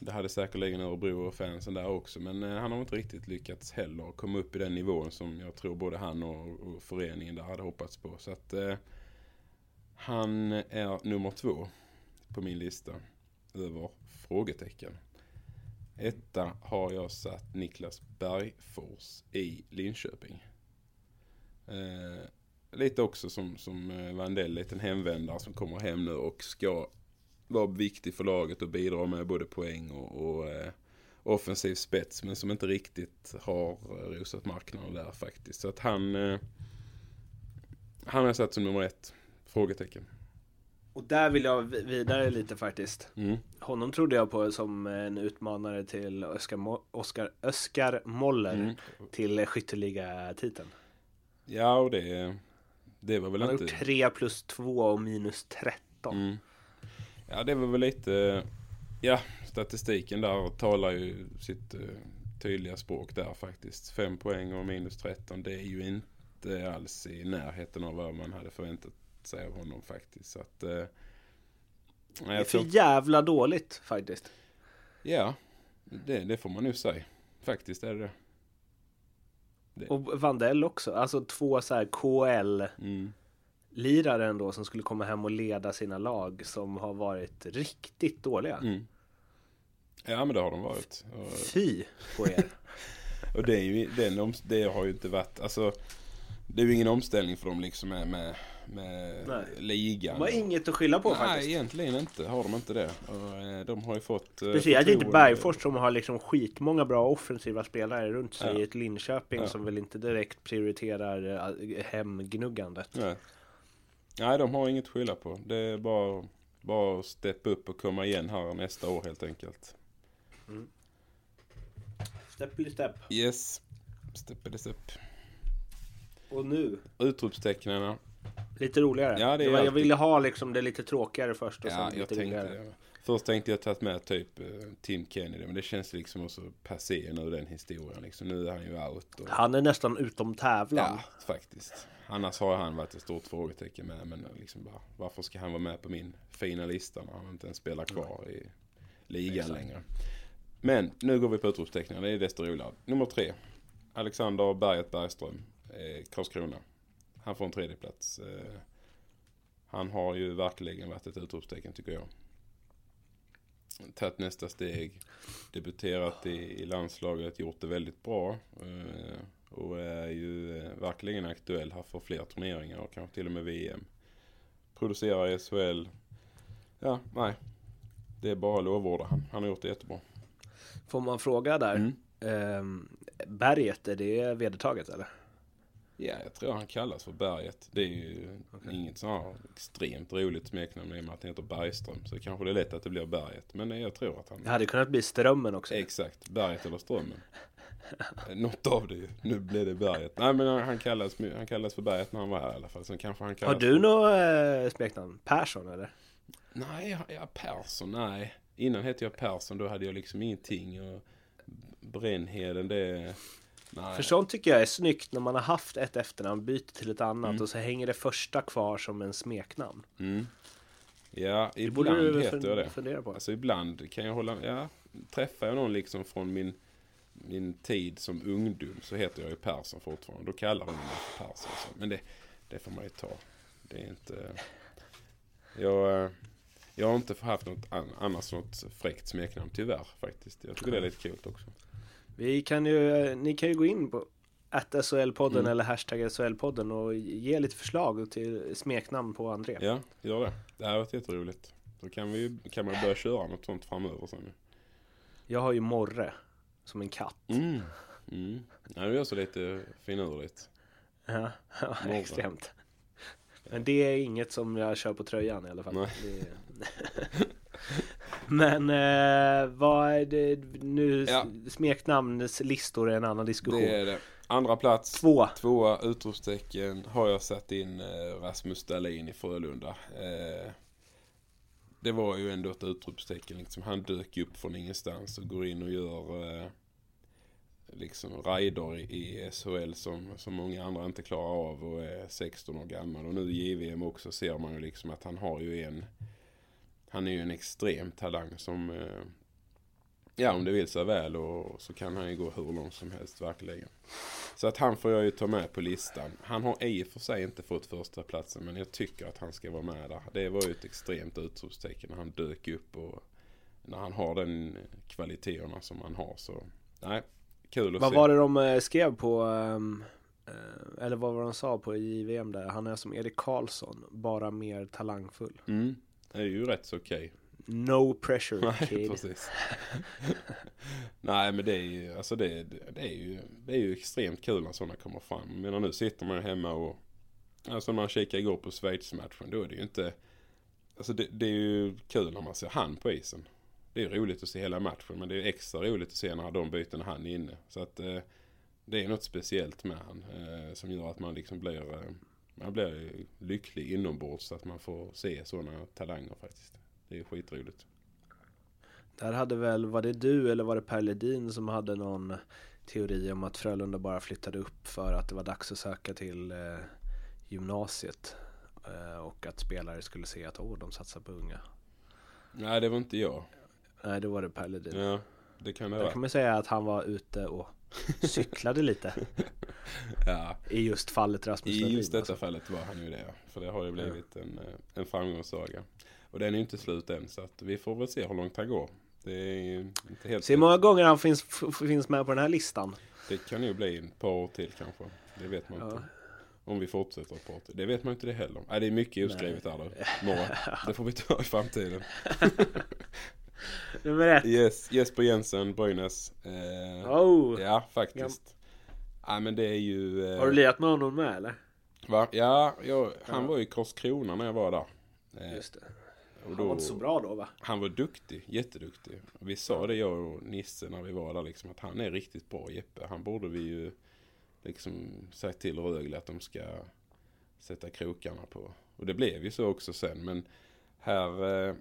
Det hade säkerligen Örebro och fansen där också. Men eh, han har inte riktigt lyckats heller komma upp i den nivån som jag tror både han och, och föreningen där hade hoppats på. Så att eh, han är nummer två på min lista över frågetecken. Etta har jag satt Niklas Bergfors i Linköping. Eh, lite också som, som eh, Vandell, liten hemvändare som kommer hem nu och ska vara viktig för laget och bidra med både poäng och, och eh, offensiv spets. Men som inte riktigt har eh, rosat marknaden där faktiskt. Så att han, eh, han har satt som nummer ett. Frågetecken. Och där vill jag vi- vidare lite faktiskt. Mm. Honom trodde jag på som en utmanare till Oskar, Mo- Oskar, Öskar Moller Mm. till skytteligatiteln. Ja, och det, det var väl Han har inte... gjort 3 plus 2 och minus 13. Mm. Ja, det var väl lite... Ja, statistiken där talar ju sitt eh, tydliga språk där faktiskt. Fem poäng och minus 13, det är ju inte alls i närheten av vad man hade förväntat sig av honom faktiskt. Så att... Eh, Det är för tror, jävla dåligt faktiskt. ja, det, det får man nu säga. Faktiskt är det det. Och Vandell också. Alltså två så här KL-lirare Mm. ändå som skulle komma hem och leda sina lag som har varit riktigt dåliga. Mm. Ja, men det har de varit. Fy på er. <laughs> Och det, är ju, den om, det har ju inte varit, alltså Det är ju ingen omställning för dem liksom med, med, med Nej. ligan. De har inget att skylla på Nej, faktiskt. egentligen inte. Har de inte det. Och, eh, de har ju fått... eh, Speciellt inte förtroende. Bergfors som har liksom skitmånga bra offensiva spelare runt sig Ja. i ett Linköping Ja. som väl inte direkt prioriterar eh, hemgnuggandet. Nej. Nej, de har inget att skylla på. Det är bara, bara att steppa upp och komma igen här nästa år helt enkelt. Step by step. Yes. Step by step. Och nu, Utropstecknen. Lite roligare. Ja, det är var, jag ville ha liksom det lite tråkigare först och Ja, sen lite roligare. det. Först tänkte jag tagit med typ eh, Tim Kennedy. Men det känns liksom också passé nu den historien. Liksom. Nu är han ju out. Och... Han är nästan utom tävlan. Ja, faktiskt. Annars har han varit ett stort frågetecken med. Men liksom bara, varför ska han vara med på min fina lista när han inte ens spelar kvar i ligan längre. Men nu går vi på utropstecknen. Det är desto roligare. Nummer tre. Alexander Berget Bergström. Eh, Karlskrona. Han får en tredje plats. Eh, han har ju verkligen varit ett utropstecken tycker jag. Tagit nästa steg. Debuterat i, i landslaget. Gjort det väldigt bra. Eh, och är ju eh, verkligen aktuell här för fler turneringar och kanske till och med VM. Producerar i SHL. Ja, nej. Det är bara lovorda. Han, han har gjort det jättebra. Får man fråga där? Mm. Ehm, berget, är det vedertaget eller? Ja, jag tror han kallas för Berget. Det är ju inget så här extremt roligt smeknamn i och med att han heter Bergström. Så kanske det är lätt att det blir Berget. Men jag tror att han... Det hade kunnat bli Strömmen också. Exakt, Berget eller Strömmen. Något av det ju. Nu blev det Berget. Nej men han- kallas, han kallas för Berget när han var här i alla fall. Sen kanske han kallas Har du för... något eh, smeknamn? Persson eller? Nej, ja, Persson, nej. Innan hette jag Persson, då hade jag liksom ingenting. Och Brännheden, det... Nej. För sånt tycker jag är snyggt när man har haft ett efternamn, byter till ett annat Mm. och så hänger det första kvar som en smeknamn. Mm. Ja, Det ibland du heter jag det. fundera på. Alltså ibland kan jag hålla, ja, träffar jag någon liksom från min, min tid som ungdom så heter jag ju Persson fortfarande. Då kallar de mig för Persson. Så. Men det, det får man ju ta. Det är inte... Jag, jag har inte haft något an, annars något fräckt smeknamn tyvärr faktiskt. Jag tycker det är lite kul också. Vi kan ju, ni kan ju gå in på att SHL-podden Mm. eller hashtag SHL-podden och ge lite förslag till smeknamn på André. Ja, gör det. Det här har varit jätteroligt. Så kan, vi, kan man börja köra något sånt framöver sen. Jag har ju Morre som en katt. Mm. Mm. Ja, det är så lite finurligt. Ja, ja Morre. extremt. Men det är inget som jag kör på tröjan i alla fall. Nej. Det- <laughs> Men eh, vad är det nu? Ja. Smeknamnslistor är en annan diskussion. Det är det. Andra plats. Två. Tvåa utropstecken har jag satt in eh, Rasmus Dahlin i Frölunda. Eh, det var ju ändå ett utropstecken. Liksom. Han dök upp från ingenstans och går in och gör eh, liksom raider i, i SHL som, som många andra inte klarar av och är 16 år gammal. Och nu i JVM också ser man ju liksom att han har ju en han är ju en extrem talang som eh, Ja, om det vill sig väl och så kan han ju gå hur långt som helst verkligen. Så att han får jag ju ta med på listan. Han har i och för sig inte fått första platsen men jag tycker att han ska vara med där. Det var ju ett extremt utropstecken när han dök upp och när han har den kvaliteterna som han har så nej, kul att Vad se. var det de eh, skrev på, ehm, eh, eller vad var de sa på JVM där? Han är som Erik Karlsson, bara mer talangfull. Mm, det är ju rätt så okej. No pressure Nej, kid. precis. <laughs> Nej, men det är ju, alltså det, det, är ju, det är ju extremt kul när sådana kommer fram. Jag menar nu sitter man hemma och, alltså när man kikar igår på Schweiz-matchen, då är det ju inte, alltså det, det är ju kul när man ser han på isen. Det är roligt att se hela matchen, men det är extra roligt att se när de byter när han är inne. Så att eh, det är något speciellt med han eh, som gör att man liksom blir, eh, man blir lycklig inombords att man får se sådana talanger faktiskt. Det är skitroligt. Där hade väl, var det du eller var det Per Ledin som hade någon teori om att Frölunda bara flyttade upp för att det var dags att söka till eh, gymnasiet. Eh, och att spelare skulle se att åh, de satsar på unga. Nej, det var inte jag. Nej, då var det Per Ledin. Ja, det kan det Då vara. kan man säga att han var ute och cyklade lite. <laughs> Ja, I just fallet Rasmus i Ledin, just detta alltså. fallet var han ju det. För det har ju blivit en, eh, en framgångssaga. Och den är ju inte slut än, så att vi får väl se hur långt han går. Det är inte helt Se hur många gånger han finns, finns med på den här listan. Det kan ju bli ett par år till kanske. Det vet man Ja. inte. Om vi fortsätter år till. Det vet man inte det heller. Nej, det är mycket oskrivet då. Några. <laughs> Det får vi ta i framtiden. <laughs> Nummer ett. Yes, Jesper Jensen, Brynäs. Eh, Oh. Ja, faktiskt. Nej, men det är ju... Eh, Har du lirat med honom med eller? Va? Ja, jag, han var i Karlskrona när jag var där. Eh, Just det. och Han då, var inte så bra då va? Han var duktig, jätteduktig. Vi sa det jag och Nisse när vi var där liksom att han är riktigt bra Jeppe. Han borde vi ju liksom sagt till Rögle att de ska sätta krokarna på. Och det blev ju så också sen men här, eh,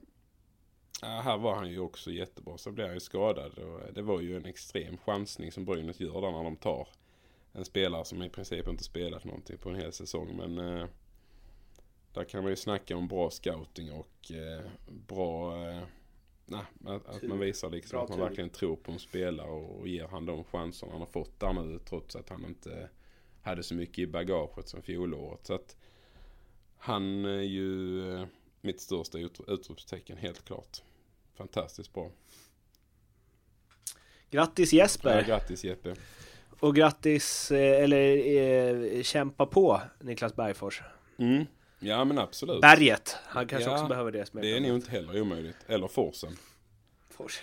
ja, här var han ju också jättebra. Så blev han ju skadad och det var ju en extrem chansning som Brynäs gör där när de tar en spelare som i princip inte spelat någonting på en hel säsong. Men eh, där kan man ju snacka om bra scouting och eh, bra eh, nej, att, att man visar liksom Bra att man tur. verkligen tror på en spelare och, och ger han de chanserna han har fått där nu trots att han inte hade så mycket i bagaget som fjolåret. Så att han är ju eh, mitt största ut, utropstecken helt klart. Fantastiskt bra. Grattis Ja, Jesper! grattis Jeppe. Och grattis, eh, eller eh, kämpa på Niklas Bergfors. Mm. Ja men absolut. Berget! Han kanske Ja, också behöver det Det är nog inte heller omöjligt. Eller Forsen. Fors.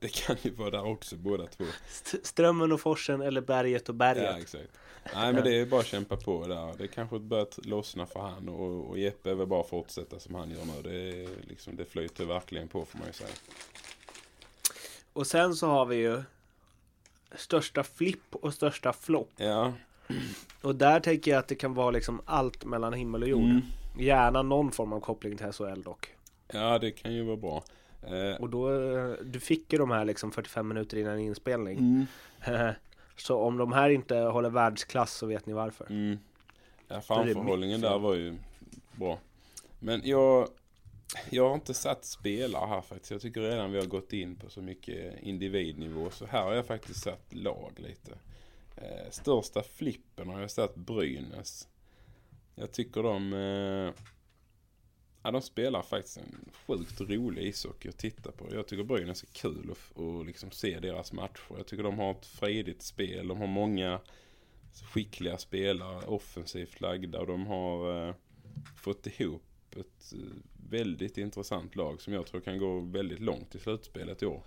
Det kan ju vara där också båda två. St- Strömmen och forsen eller berget och berget. Ja exakt. Nej men det är bara att kämpa på där. Det kanske börjat lossna för han och, och Jeppe väl bara fortsätta som han gör nu. Det, liksom, det flyter verkligen på får man ju säga. Och sen så har vi ju största flipp och största flopp. Ja. Och där tänker jag att det kan vara liksom allt mellan himmel och jord. Mm. Gärna någon form av koppling till SHL dock. Ja det kan ju vara bra. Eh, Och då, eh, du fick ju de här liksom 45 minuter innan inspelning. mm, Så om de här inte håller världsklass så vet ni varför. mm. Ja framförhållningen där var ju bra. Men jag, jag har inte satt spelare här faktiskt. Jag tycker redan vi har gått in på så mycket individnivå. Så här har jag faktiskt satt lag lite. Eh, största flippen har jag satt Brynäs. Jag tycker de... Eh, ja, de spelar faktiskt en sjukt rolig ishockey att titta på. Jag tycker Brynäs är kul att och liksom se deras matcher. Jag tycker de har ett fredigt spel. De har många skickliga spelare, offensivt lagda och de har eh, fått ihop ett eh, väldigt intressant lag som jag tror kan gå väldigt långt i slutspelet i år.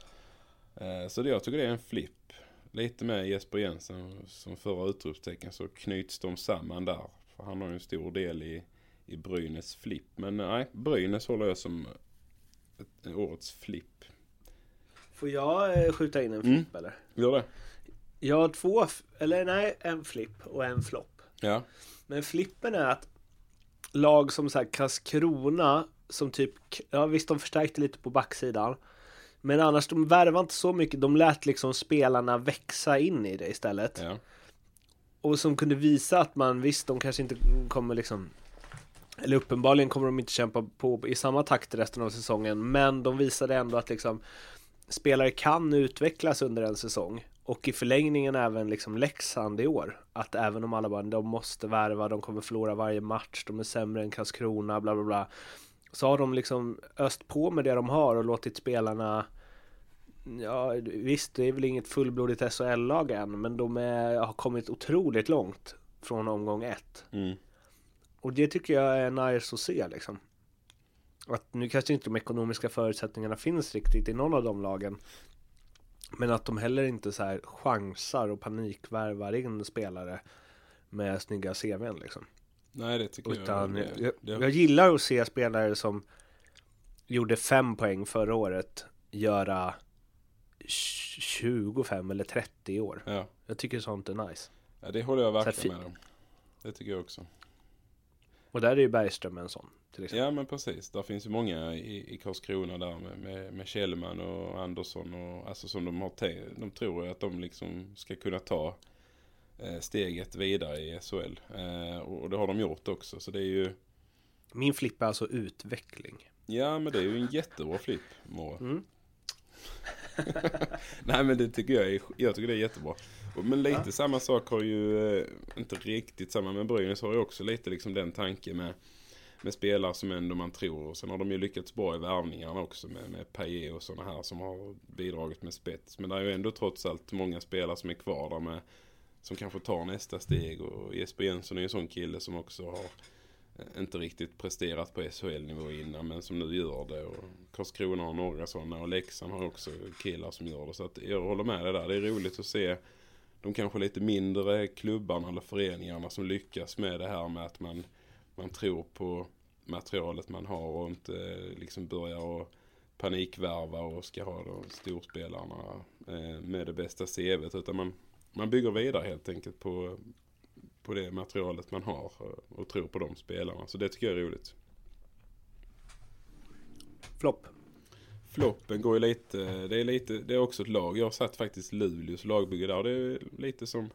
Eh, så det, jag tycker det är en flipp. Lite med Jesper Jensen som förra utropstecken så knyts de samman där. För han har ju en stor del i, i Brynäs flipp. Men nej, Brynäs håller jag som ett, årets flipp. Får jag eh, skjuta in en Mm. flipp eller? Gör det? Jag har två, eller nej, en flipp och en flopp. Ja. Men flippen är att lag som så här Karlskrona som typ, ja visst de förstärkte lite på backsidan. Men annars de värvade inte så mycket, de lät liksom spelarna växa in i det istället. ja. Och som kunde visa att man visst, de kanske inte kommer liksom eller uppenbarligen kommer de inte kämpa på i samma takt resten av säsongen Men de visade ändå att liksom spelare kan utvecklas under en säsong och i förlängningen även liksom Leksand i år. Att även om alla bara, de måste värva, de kommer förlora varje match, de är sämre än Karlskrona, bla bla bla. Så har de liksom öst på med det de har och låtit spelarna Ja visst, det är väl inget fullblodigt SHL-lag än, men de är, har kommit otroligt långt från omgång ett. Mm. Och det tycker jag är nice att se liksom. Att nu kanske inte de ekonomiska förutsättningarna finns riktigt i någon av de lagen. Men att de heller inte så här chansar och panikvärvar in spelare med snygga CVn liksom. Nej, det tycker Utan jag. jag, jag gillar att se spelare som gjorde fem poäng förra året göra 25 eller 30 i år. ja. Jag tycker sånt är nice. ja, det håller jag verkligen med om. Det tycker jag också. Och där är ju Bergström en sån. Till exempel. Ja men precis, där finns ju många i, i Karlskrona där med, med, med Kjellman och Andersson och alltså som de har tänkt, de tror att de liksom ska kunna ta eh, steget vidare i SHL. Eh, och, och det har de gjort också så det är ju Min flipp är alltså utveckling. Ja men det är ju en jättebra flipp. Mm. <laughs> Nej men det tycker jag är, jag tycker det är jättebra. Men lite samma sak har ju, eh, inte riktigt samma, men Brynäs har ju också lite liksom den tanken med, med spelare som ändå man tror. Och sen har de ju lyckats bra i värvningarna också med, med Paille och sådana här som har bidragit med spets. Men det är ju ändå trots allt många spelare som är kvar där med, som kanske tar nästa steg. Och Jesper Jönsson är ju en sån kille som också har inte riktigt presterat på SHL-nivå innan men som nu gör det. Och Karlskrona har några sådana och Leksand har också killar som gör det. Så att jag håller med dig där. Det är roligt att se de kanske lite mindre klubbarna eller föreningarna som lyckas med det här med att man, man tror på materialet man har och inte eh, liksom börjar och panikvärva och ska ha de storspelarna eh, med det bästa CVt utan man, man bygger vidare helt enkelt på, på det materialet man har eh, och tror på de spelarna. Så det tycker jag är roligt. Flopp. Floppen går ju lite, det är lite, det är också ett lag. Jag har satt faktiskt Luleås lagbygge där. Det är lite som,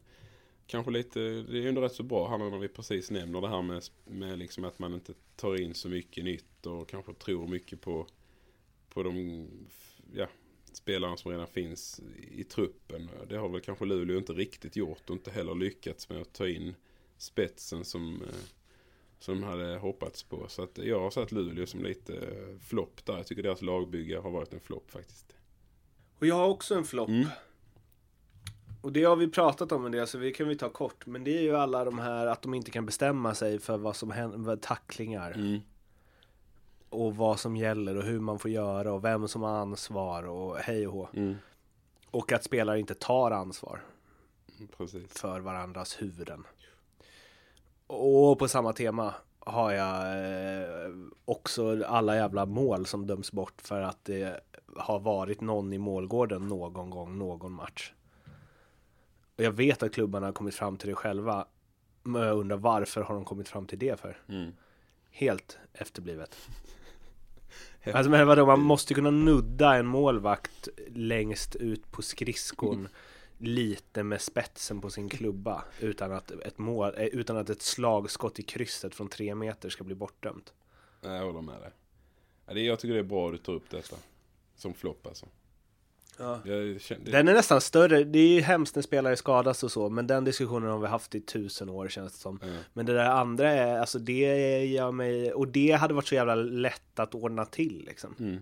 kanske lite, det är ändå rätt så bra här när vi precis nämner det här med, med liksom att man inte tar in så mycket nytt och kanske tror mycket på, på de, ja, spelarna som redan finns i truppen. Det har väl kanske Luleå inte riktigt gjort och inte heller lyckats med att ta in spetsen som eh, som de hade hoppats på. Så att jag har satt Luleå som lite eh, flopp där. Jag tycker deras lagbygge har varit en flopp faktiskt. Och jag har också en flopp. Mm. Och det har vi pratat om en del, så vi kan vi ta kort. Men det är ju alla de här att de inte kan bestämma sig för vad som händer, tacklingar. Mm. Och vad som gäller och hur man får göra och vem som har ansvar och hej och hå. Mm. Och att spelare inte tar ansvar Precis. för varandras huvuden. Och på samma tema har jag eh, också alla jävla mål som döms bort för att det har varit någon i målgården någon gång, någon match. Och jag vet att klubbarna har kommit fram till det själva. Men jag undrar varför har de kommit fram till det för? Mm. Helt efterblivet. <laughs> Alltså men vadå, man måste kunna nudda en målvakt längst ut på skridskon <laughs> lite med spetsen på sin klubba utan att ett mål, eh, utan att ett slagskott i krysset från tre meter ska bli bortdömt. Jag håller med dig. Jag tycker det är bra att du tar upp detta. Som flopp alltså. Ja. Jag kände, Den är nästan större, det är ju hemskt när spelare skadas och så, men den diskussionen har vi haft i tusen år känns det som. Ja. Men det där andra är, alltså det gör mig, och det hade varit så jävla lätt att ordna till liksom. Mm.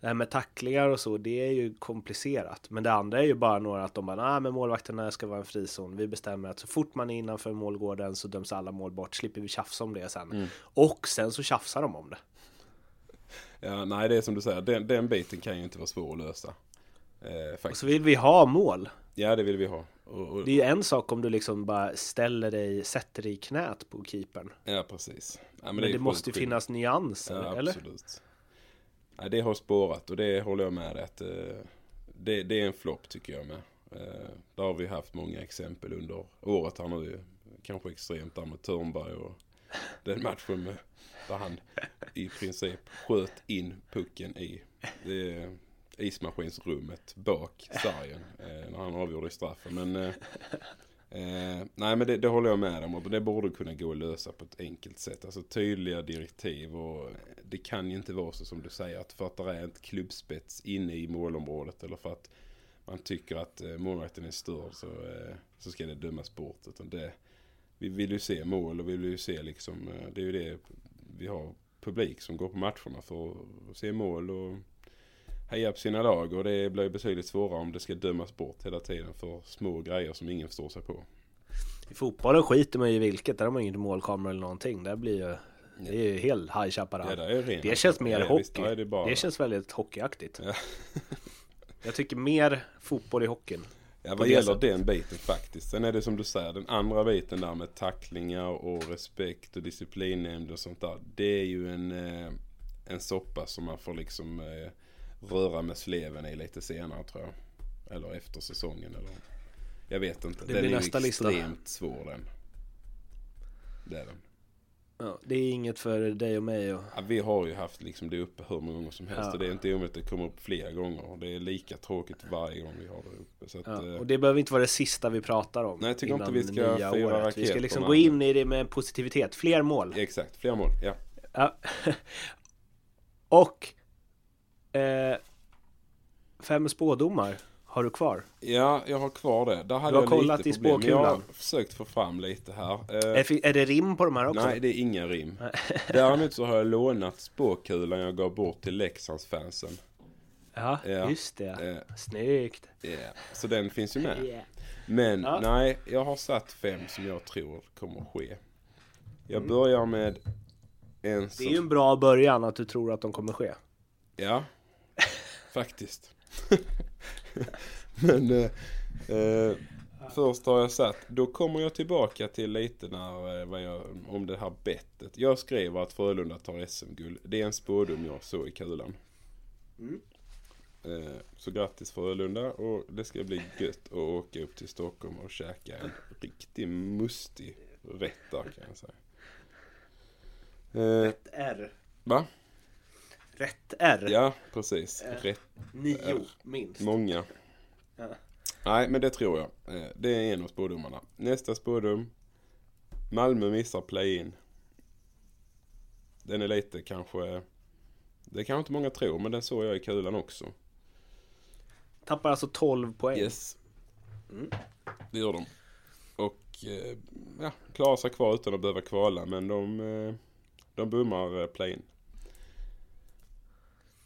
Det här med tacklingar och så, det är ju komplicerat. Men det andra är ju bara några att de bara, nej men målvakterna ska vara en frizon. Vi bestämmer att så fort man är innanför målgården så döms alla mål bort, slipper vi tjafsa om det sen. Mm. Och sen så tjafsar de om det. Ja, nej, det är som du säger. Den, den biten kan ju inte vara svår att lösa. Eh, Och så vill vi ha mål. Ja, det vill vi ha. Och, och, Det är ju en sak om du liksom bara ställer dig, sätter dig i knät på keepern. ja, precis. Ja, men Men, det sjukt måste ju finnas nyanser, Ja, eller? absolut. Nej, det har spårat och det håller jag med att eh, det, det är en flopp tycker jag med. Eh, där har vi haft många exempel under året här nu. Kanske extremt där med Törnberg och den matchen med, där han i princip sköt in pucken i det ismaskinsrummet bak sargen <laughs> eh, när han avgjorde straffen. Men eh, Eh, nej men det, det håller jag med om och det borde kunna gå att lösa på ett enkelt sätt. Alltså tydliga direktiv och det kan ju inte vara så som du säger att för att det är ett klubbspets inne i målområdet eller för att man tycker att eh, målvakten är störd så, eh, så ska det dömas bort. Utan det, vi vill ju se mål och vi vill ju se liksom, eh, det är ju det vi har publik som går på matcherna för att se mål och heja på sina lag och det blir betydligt svårare om det ska dömas bort hela tiden för små grejer som ingen förstår sig på. I fotbollen skiter man ju i vilket. Där har man ju inte målkamera eller någonting. Där blir ju... Det är ju helt High Chaparral. Ja, det, det känns mer ja, hockey. visst, det, bara, det känns väldigt hockeyaktigt. Ja. <laughs> Jag tycker mer fotboll i hockeyn. Ja vad gäller sättet. den biten faktiskt. Sen är det som du säger, den andra biten där med tacklingar och respekt och disciplinnämnd och sånt där. Det är ju en, eh, en soppa som man får liksom eh, röra med sleven i lite senare tror jag. Eller efter säsongen eller Jag vet inte. Det den blir är nästa ju lista. extremt svår den. Det är den. Ja, det är inget för dig och mig. Och... Ja, vi har ju haft liksom det uppe hur många gånger som helst. Ja. Och det är inte omöjligt att det kommer upp flera gånger. Det är lika tråkigt varje gång vi har det uppe. Så att, Ja, eh, och det behöver inte vara det sista vi pratar om. Nej, jag tycker inte vi ska fira året. Vi raket ska liksom gå in i det med positivitet. Fler mål. Exakt, flera mål. Ja. Ja. <laughs> och eh, fem spådomar har du kvar. Ja, jag har kvar det. Där hade har jag kollat lite i problem. Jag har spåkulan. försökt få fram lite här. Är, Eh, fi- är det rim på de här också? nej, det är inga rim. <laughs> Däremot så har jag lånat spåkulan jag gav bort till Leksandsfansen. Ja, Ja. just det. Eh, Snyggt. yeah. Så den finns ju med. Yeah. Men Ja. nej, jag har satt fem som jag tror kommer att ske. Jag Mm. börjar med en Det som... är ju en bra början att du tror att de kommer ske. Ja, faktiskt. <laughs> Men eh, eh, först har jag satt, då kommer jag tillbaka till lite när, eh, vad jag, om det här bettet. Jag skrev att Frölunda tar SM-guld. Det är en spådom jag såg i kulan. Eh, så grattis Frölunda och det ska bli gött att åka upp till Stockholm och käka en riktigt mustig rätt där kan jag säga. Eh, R. va? Rätt R. Ja, precis. Rätt Nio, minst. Många. Ja. Nej, men det tror jag. Eh, Det är en av spådomarna. Nästa spådom. Malmö missar play-in. Den är lite kanske... Det kanske inte många tror, men den såg jag i kulan också. Tappar alltså 12 poäng. Yes. Det gör de. Och eh, ja, klarar sig kvar utan att behöva kvala, men de, eh, de bommar eh, play-in.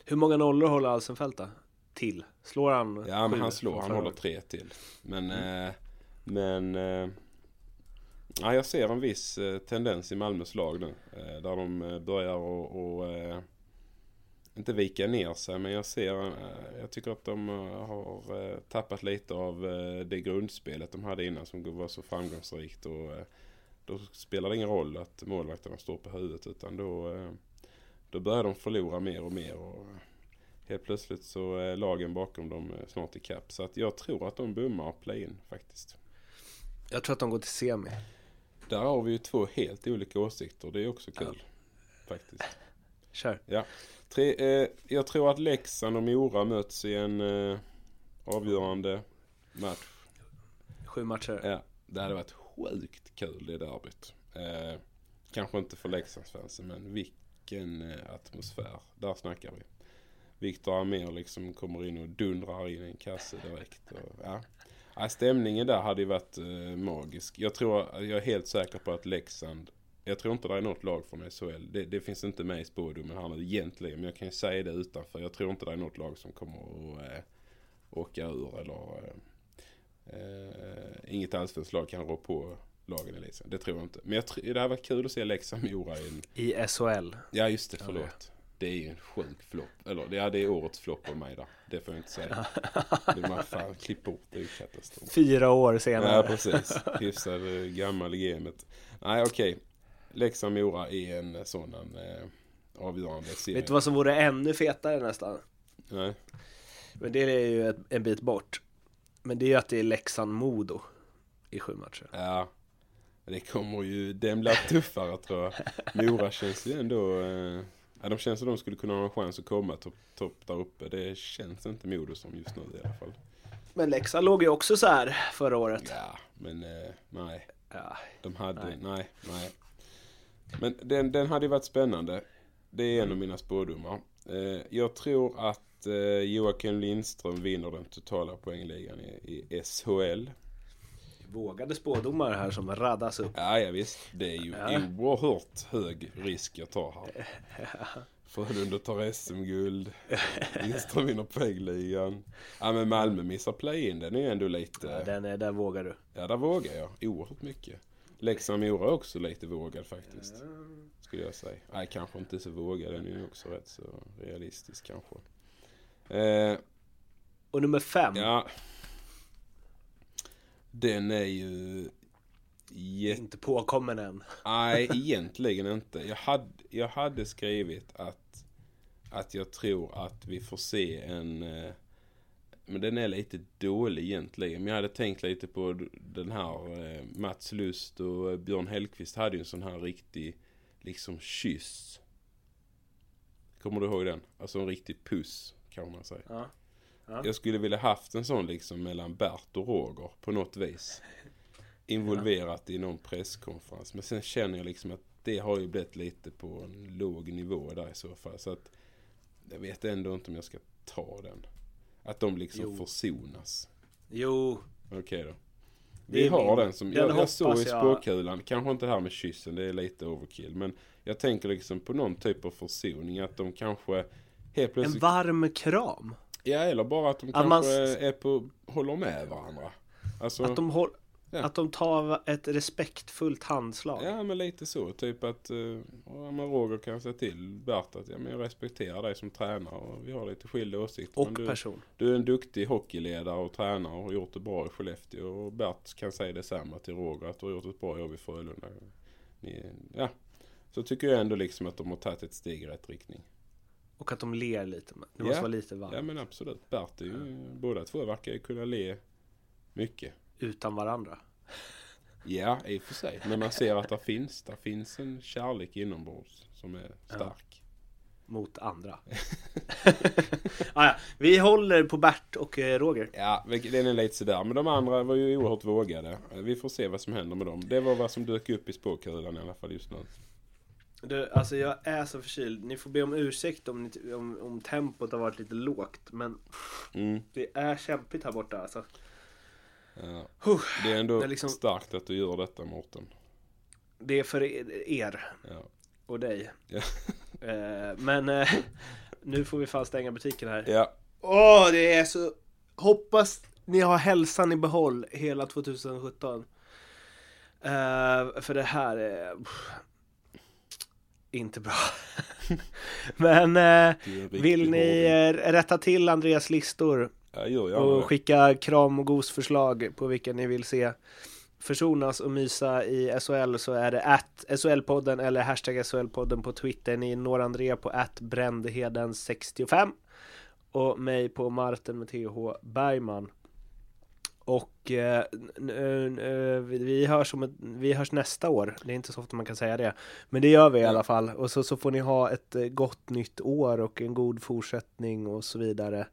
Hur många nollor håller Alsenfelt då? Till? Slår han? Ja, men han slår. Han håller tre till. Men, eh, men eh, ja, jag ser en viss eh, tendens i Malmös lag nu. Eh, där de eh, börjar och, och eh, inte vika ner sig. Men jag ser, jag tycker att de har tappat lite av det grundspelet de hade innan som var så framgångsrikt. Och, då spelar det ingen roll att målvakterna står på huvudet utan då, då börjar de förlora mer och mer. Och, Helt plötsligt så är lagen bakom dem eh, snart i kapp. Så att jag tror att de bommar play-in faktiskt. Jag tror att de går till semi. Där har vi ju två helt olika åsikter. Det är också kul. Faktiskt. <laughs> Kör. Ja. Tre, eh, jag tror att Leksand och Mora möts i en eh, avgörande match. Sju matcher. Ja, det hade varit sjukt kul det derbyt. Eh, kanske inte för Leksandsfansen men vilken vilken eh, atmosfär. Där snackar vi. Viktor Amir liksom kommer in och dundrar in en kasse direkt. Och, ja. Ja, stämningen där hade ju varit eh, magisk. Jag tror, jag är helt säker på att Leksand jag tror inte det är något lag från SHL. Det, det finns inte med i spådomen här nu egentligen. Men jag kan ju säga det utanför. Jag tror inte det är något lag som kommer att eh, åka ur eller eh, eh, inget allsvenskt lag kan rå på lagen i Leksand. Det tror jag inte. Men jag tr- det hade varit kul att se Leksand-Mora i en... I SHL. Ja just det, förlåt. Det är ju en sjuk flopp. Eller ja, det är årets flopp av mig där. Det får jag inte säga. Det man fan klipp bort, det är ju katastrof. Fyra år senare. Ja precis. Hyfsad eh, gammal i gamet. Nej okej. Leksand-Mora är en sån eh, avgörande serie. Vet du vad som vore ännu fetare nästan? Nej. Men det är ju ett, en bit bort. Men det är ju att det är Leksand-Modo i sju matcher. Ja. Det kommer ju, den blir tuffare tror jag. Mora känns ju ändå, eh, ja, de känns som de skulle kunna ha en chans att komma topp top där uppe. Det känns inte Modo som just nu i alla fall. Men Leksand låg ju också så här förra året. Ja, men eh, nej. Ja. De hade, Nej. nej, nej. Men den, den hade ju varit spännande. Det är en av mina spådomar. Eh, jag tror att eh, Joakim Lindström vinner den totala poängligan i, i SHL. Vågade spådomar här som radas upp. Ja, ja visst. Det är ju Ja. oerhört hög risk jag tar här. <laughs> Frölunda tar SM-guld. Lindström vinner poängligan. Ja, men Malmö missar play-in. Den är ju ändå lite... Ja, den är, där vågar du. Ja, där vågar jag oerhört mycket. Leksand-Mora är också lite vågad faktiskt. Skulle jag säga. Nej, kanske inte så vågad. Den är ju också rätt så realistisk kanske. Eh, Och nummer fem. ja. Den är ju... Jätte... Inte påkommen än. <laughs> Nej, egentligen inte. Jag hade, jag hade skrivit att, att jag tror att vi får se en... eh, Men den är lite dålig egentligen. Men jag hade tänkt lite på den här eh, Mats Lust och Björn Hellkvist hade ju en sån här riktig liksom kyss. Kommer du ihåg den? Alltså en riktig puss kan man säga. Ja. Jag skulle vilja haft en sån liksom mellan Bert och Roger på något vis. <laughs> Involverat i någon presskonferens. Men sen känner jag liksom att det har ju blivit lite på en låg nivå där i så fall. Så att jag vet ändå inte om jag ska ta den. Att de liksom Jo. försonas. Jo, Okej då. Det Vi har min- den som, den jag, jag såg i jag- spåkulan, kanske inte här med kyssen, det är lite overkill. Men jag tänker liksom på någon typ av försoning, att de kanske helt en plötsligt... varm kram. Ja, eller bara att de Att kanske man- är på, håller med varandra. Alltså, Att de, håll, Ja. att de tar ett respektfullt handslag. Ja, men lite så. Typ att uh, men Roger kan säga till Bert att ja, men jag respekterar dig som tränare och vi har lite skilda åsikter. Och du, person. du är en duktig hockeyledare och tränare och har gjort det bra i Skellefteå. Och Bert kan säga detsamma till Roger att du har gjort ett bra jobb i Frölunda. Ni, ja. Så tycker jag ändå liksom att de har tagit ett steg i rätt riktning. Och att de ler lite. Det måste Ja. vara lite varmt. Ja men absolut. Bert är ju, båda två verkar ju kunna le mycket. Utan varandra. Ja, i och för sig. Men man ser att det finns, där finns en kärlek inombords som är stark. Mot andra. <laughs> ah, ja. Vi håller på Bert och eh, Roger. Ja, den är lite sådär. Men de andra var ju oerhört vågade. Vi får se vad som händer med dem. Det var vad som dök upp i spåkulan i alla fall just nu. Du, alltså jag är så förkyld. Ni får be om ursäkt om, ni, om, om tempot har varit lite lågt. Men Mm. det är kämpigt här borta alltså. Ja. Det är ändå Det är liksom- starkt att du gör detta Mårten. Det är för er- Ja. och dig. Ja. <laughs> Eh, men eh, <laughs> nu får vi fan stänga butiken här. ja. Åh, det är så... Hoppas ni har hälsan i behåll hela 2017. Eh, för det här är... inte bra. <laughs> Men eh, vill ni eh, rätta till Andreas listor Ja, gör gärna och skicka kram och gosförslag på vilka ni vill se försonas och mysa i SHL så är det att SHL-podden eller hashtag SHL-podden på Twitter. Ni når Andrea på att Brändheden65 och mig på Martin med TH Bergman. Och eh, eh, vi- vi, hörs om ett, vi hörs nästa år. Det är inte så ofta man kan säga det. Men det gör vi i Ja. alla fall. Och så, så får ni ha ett eh, gott nytt år och en god fortsättning och så vidare.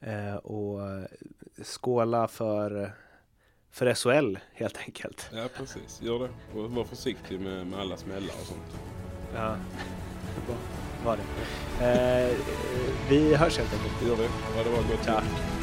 Eh, och skåla för, för SHL helt enkelt. Ja, precis. Gör det. Och var försiktig med, med alla smällar och sånt. Ja, <laughs> var det. Eh, vi hörs helt enkelt. Gör det. Ha det bra. Gott nytt.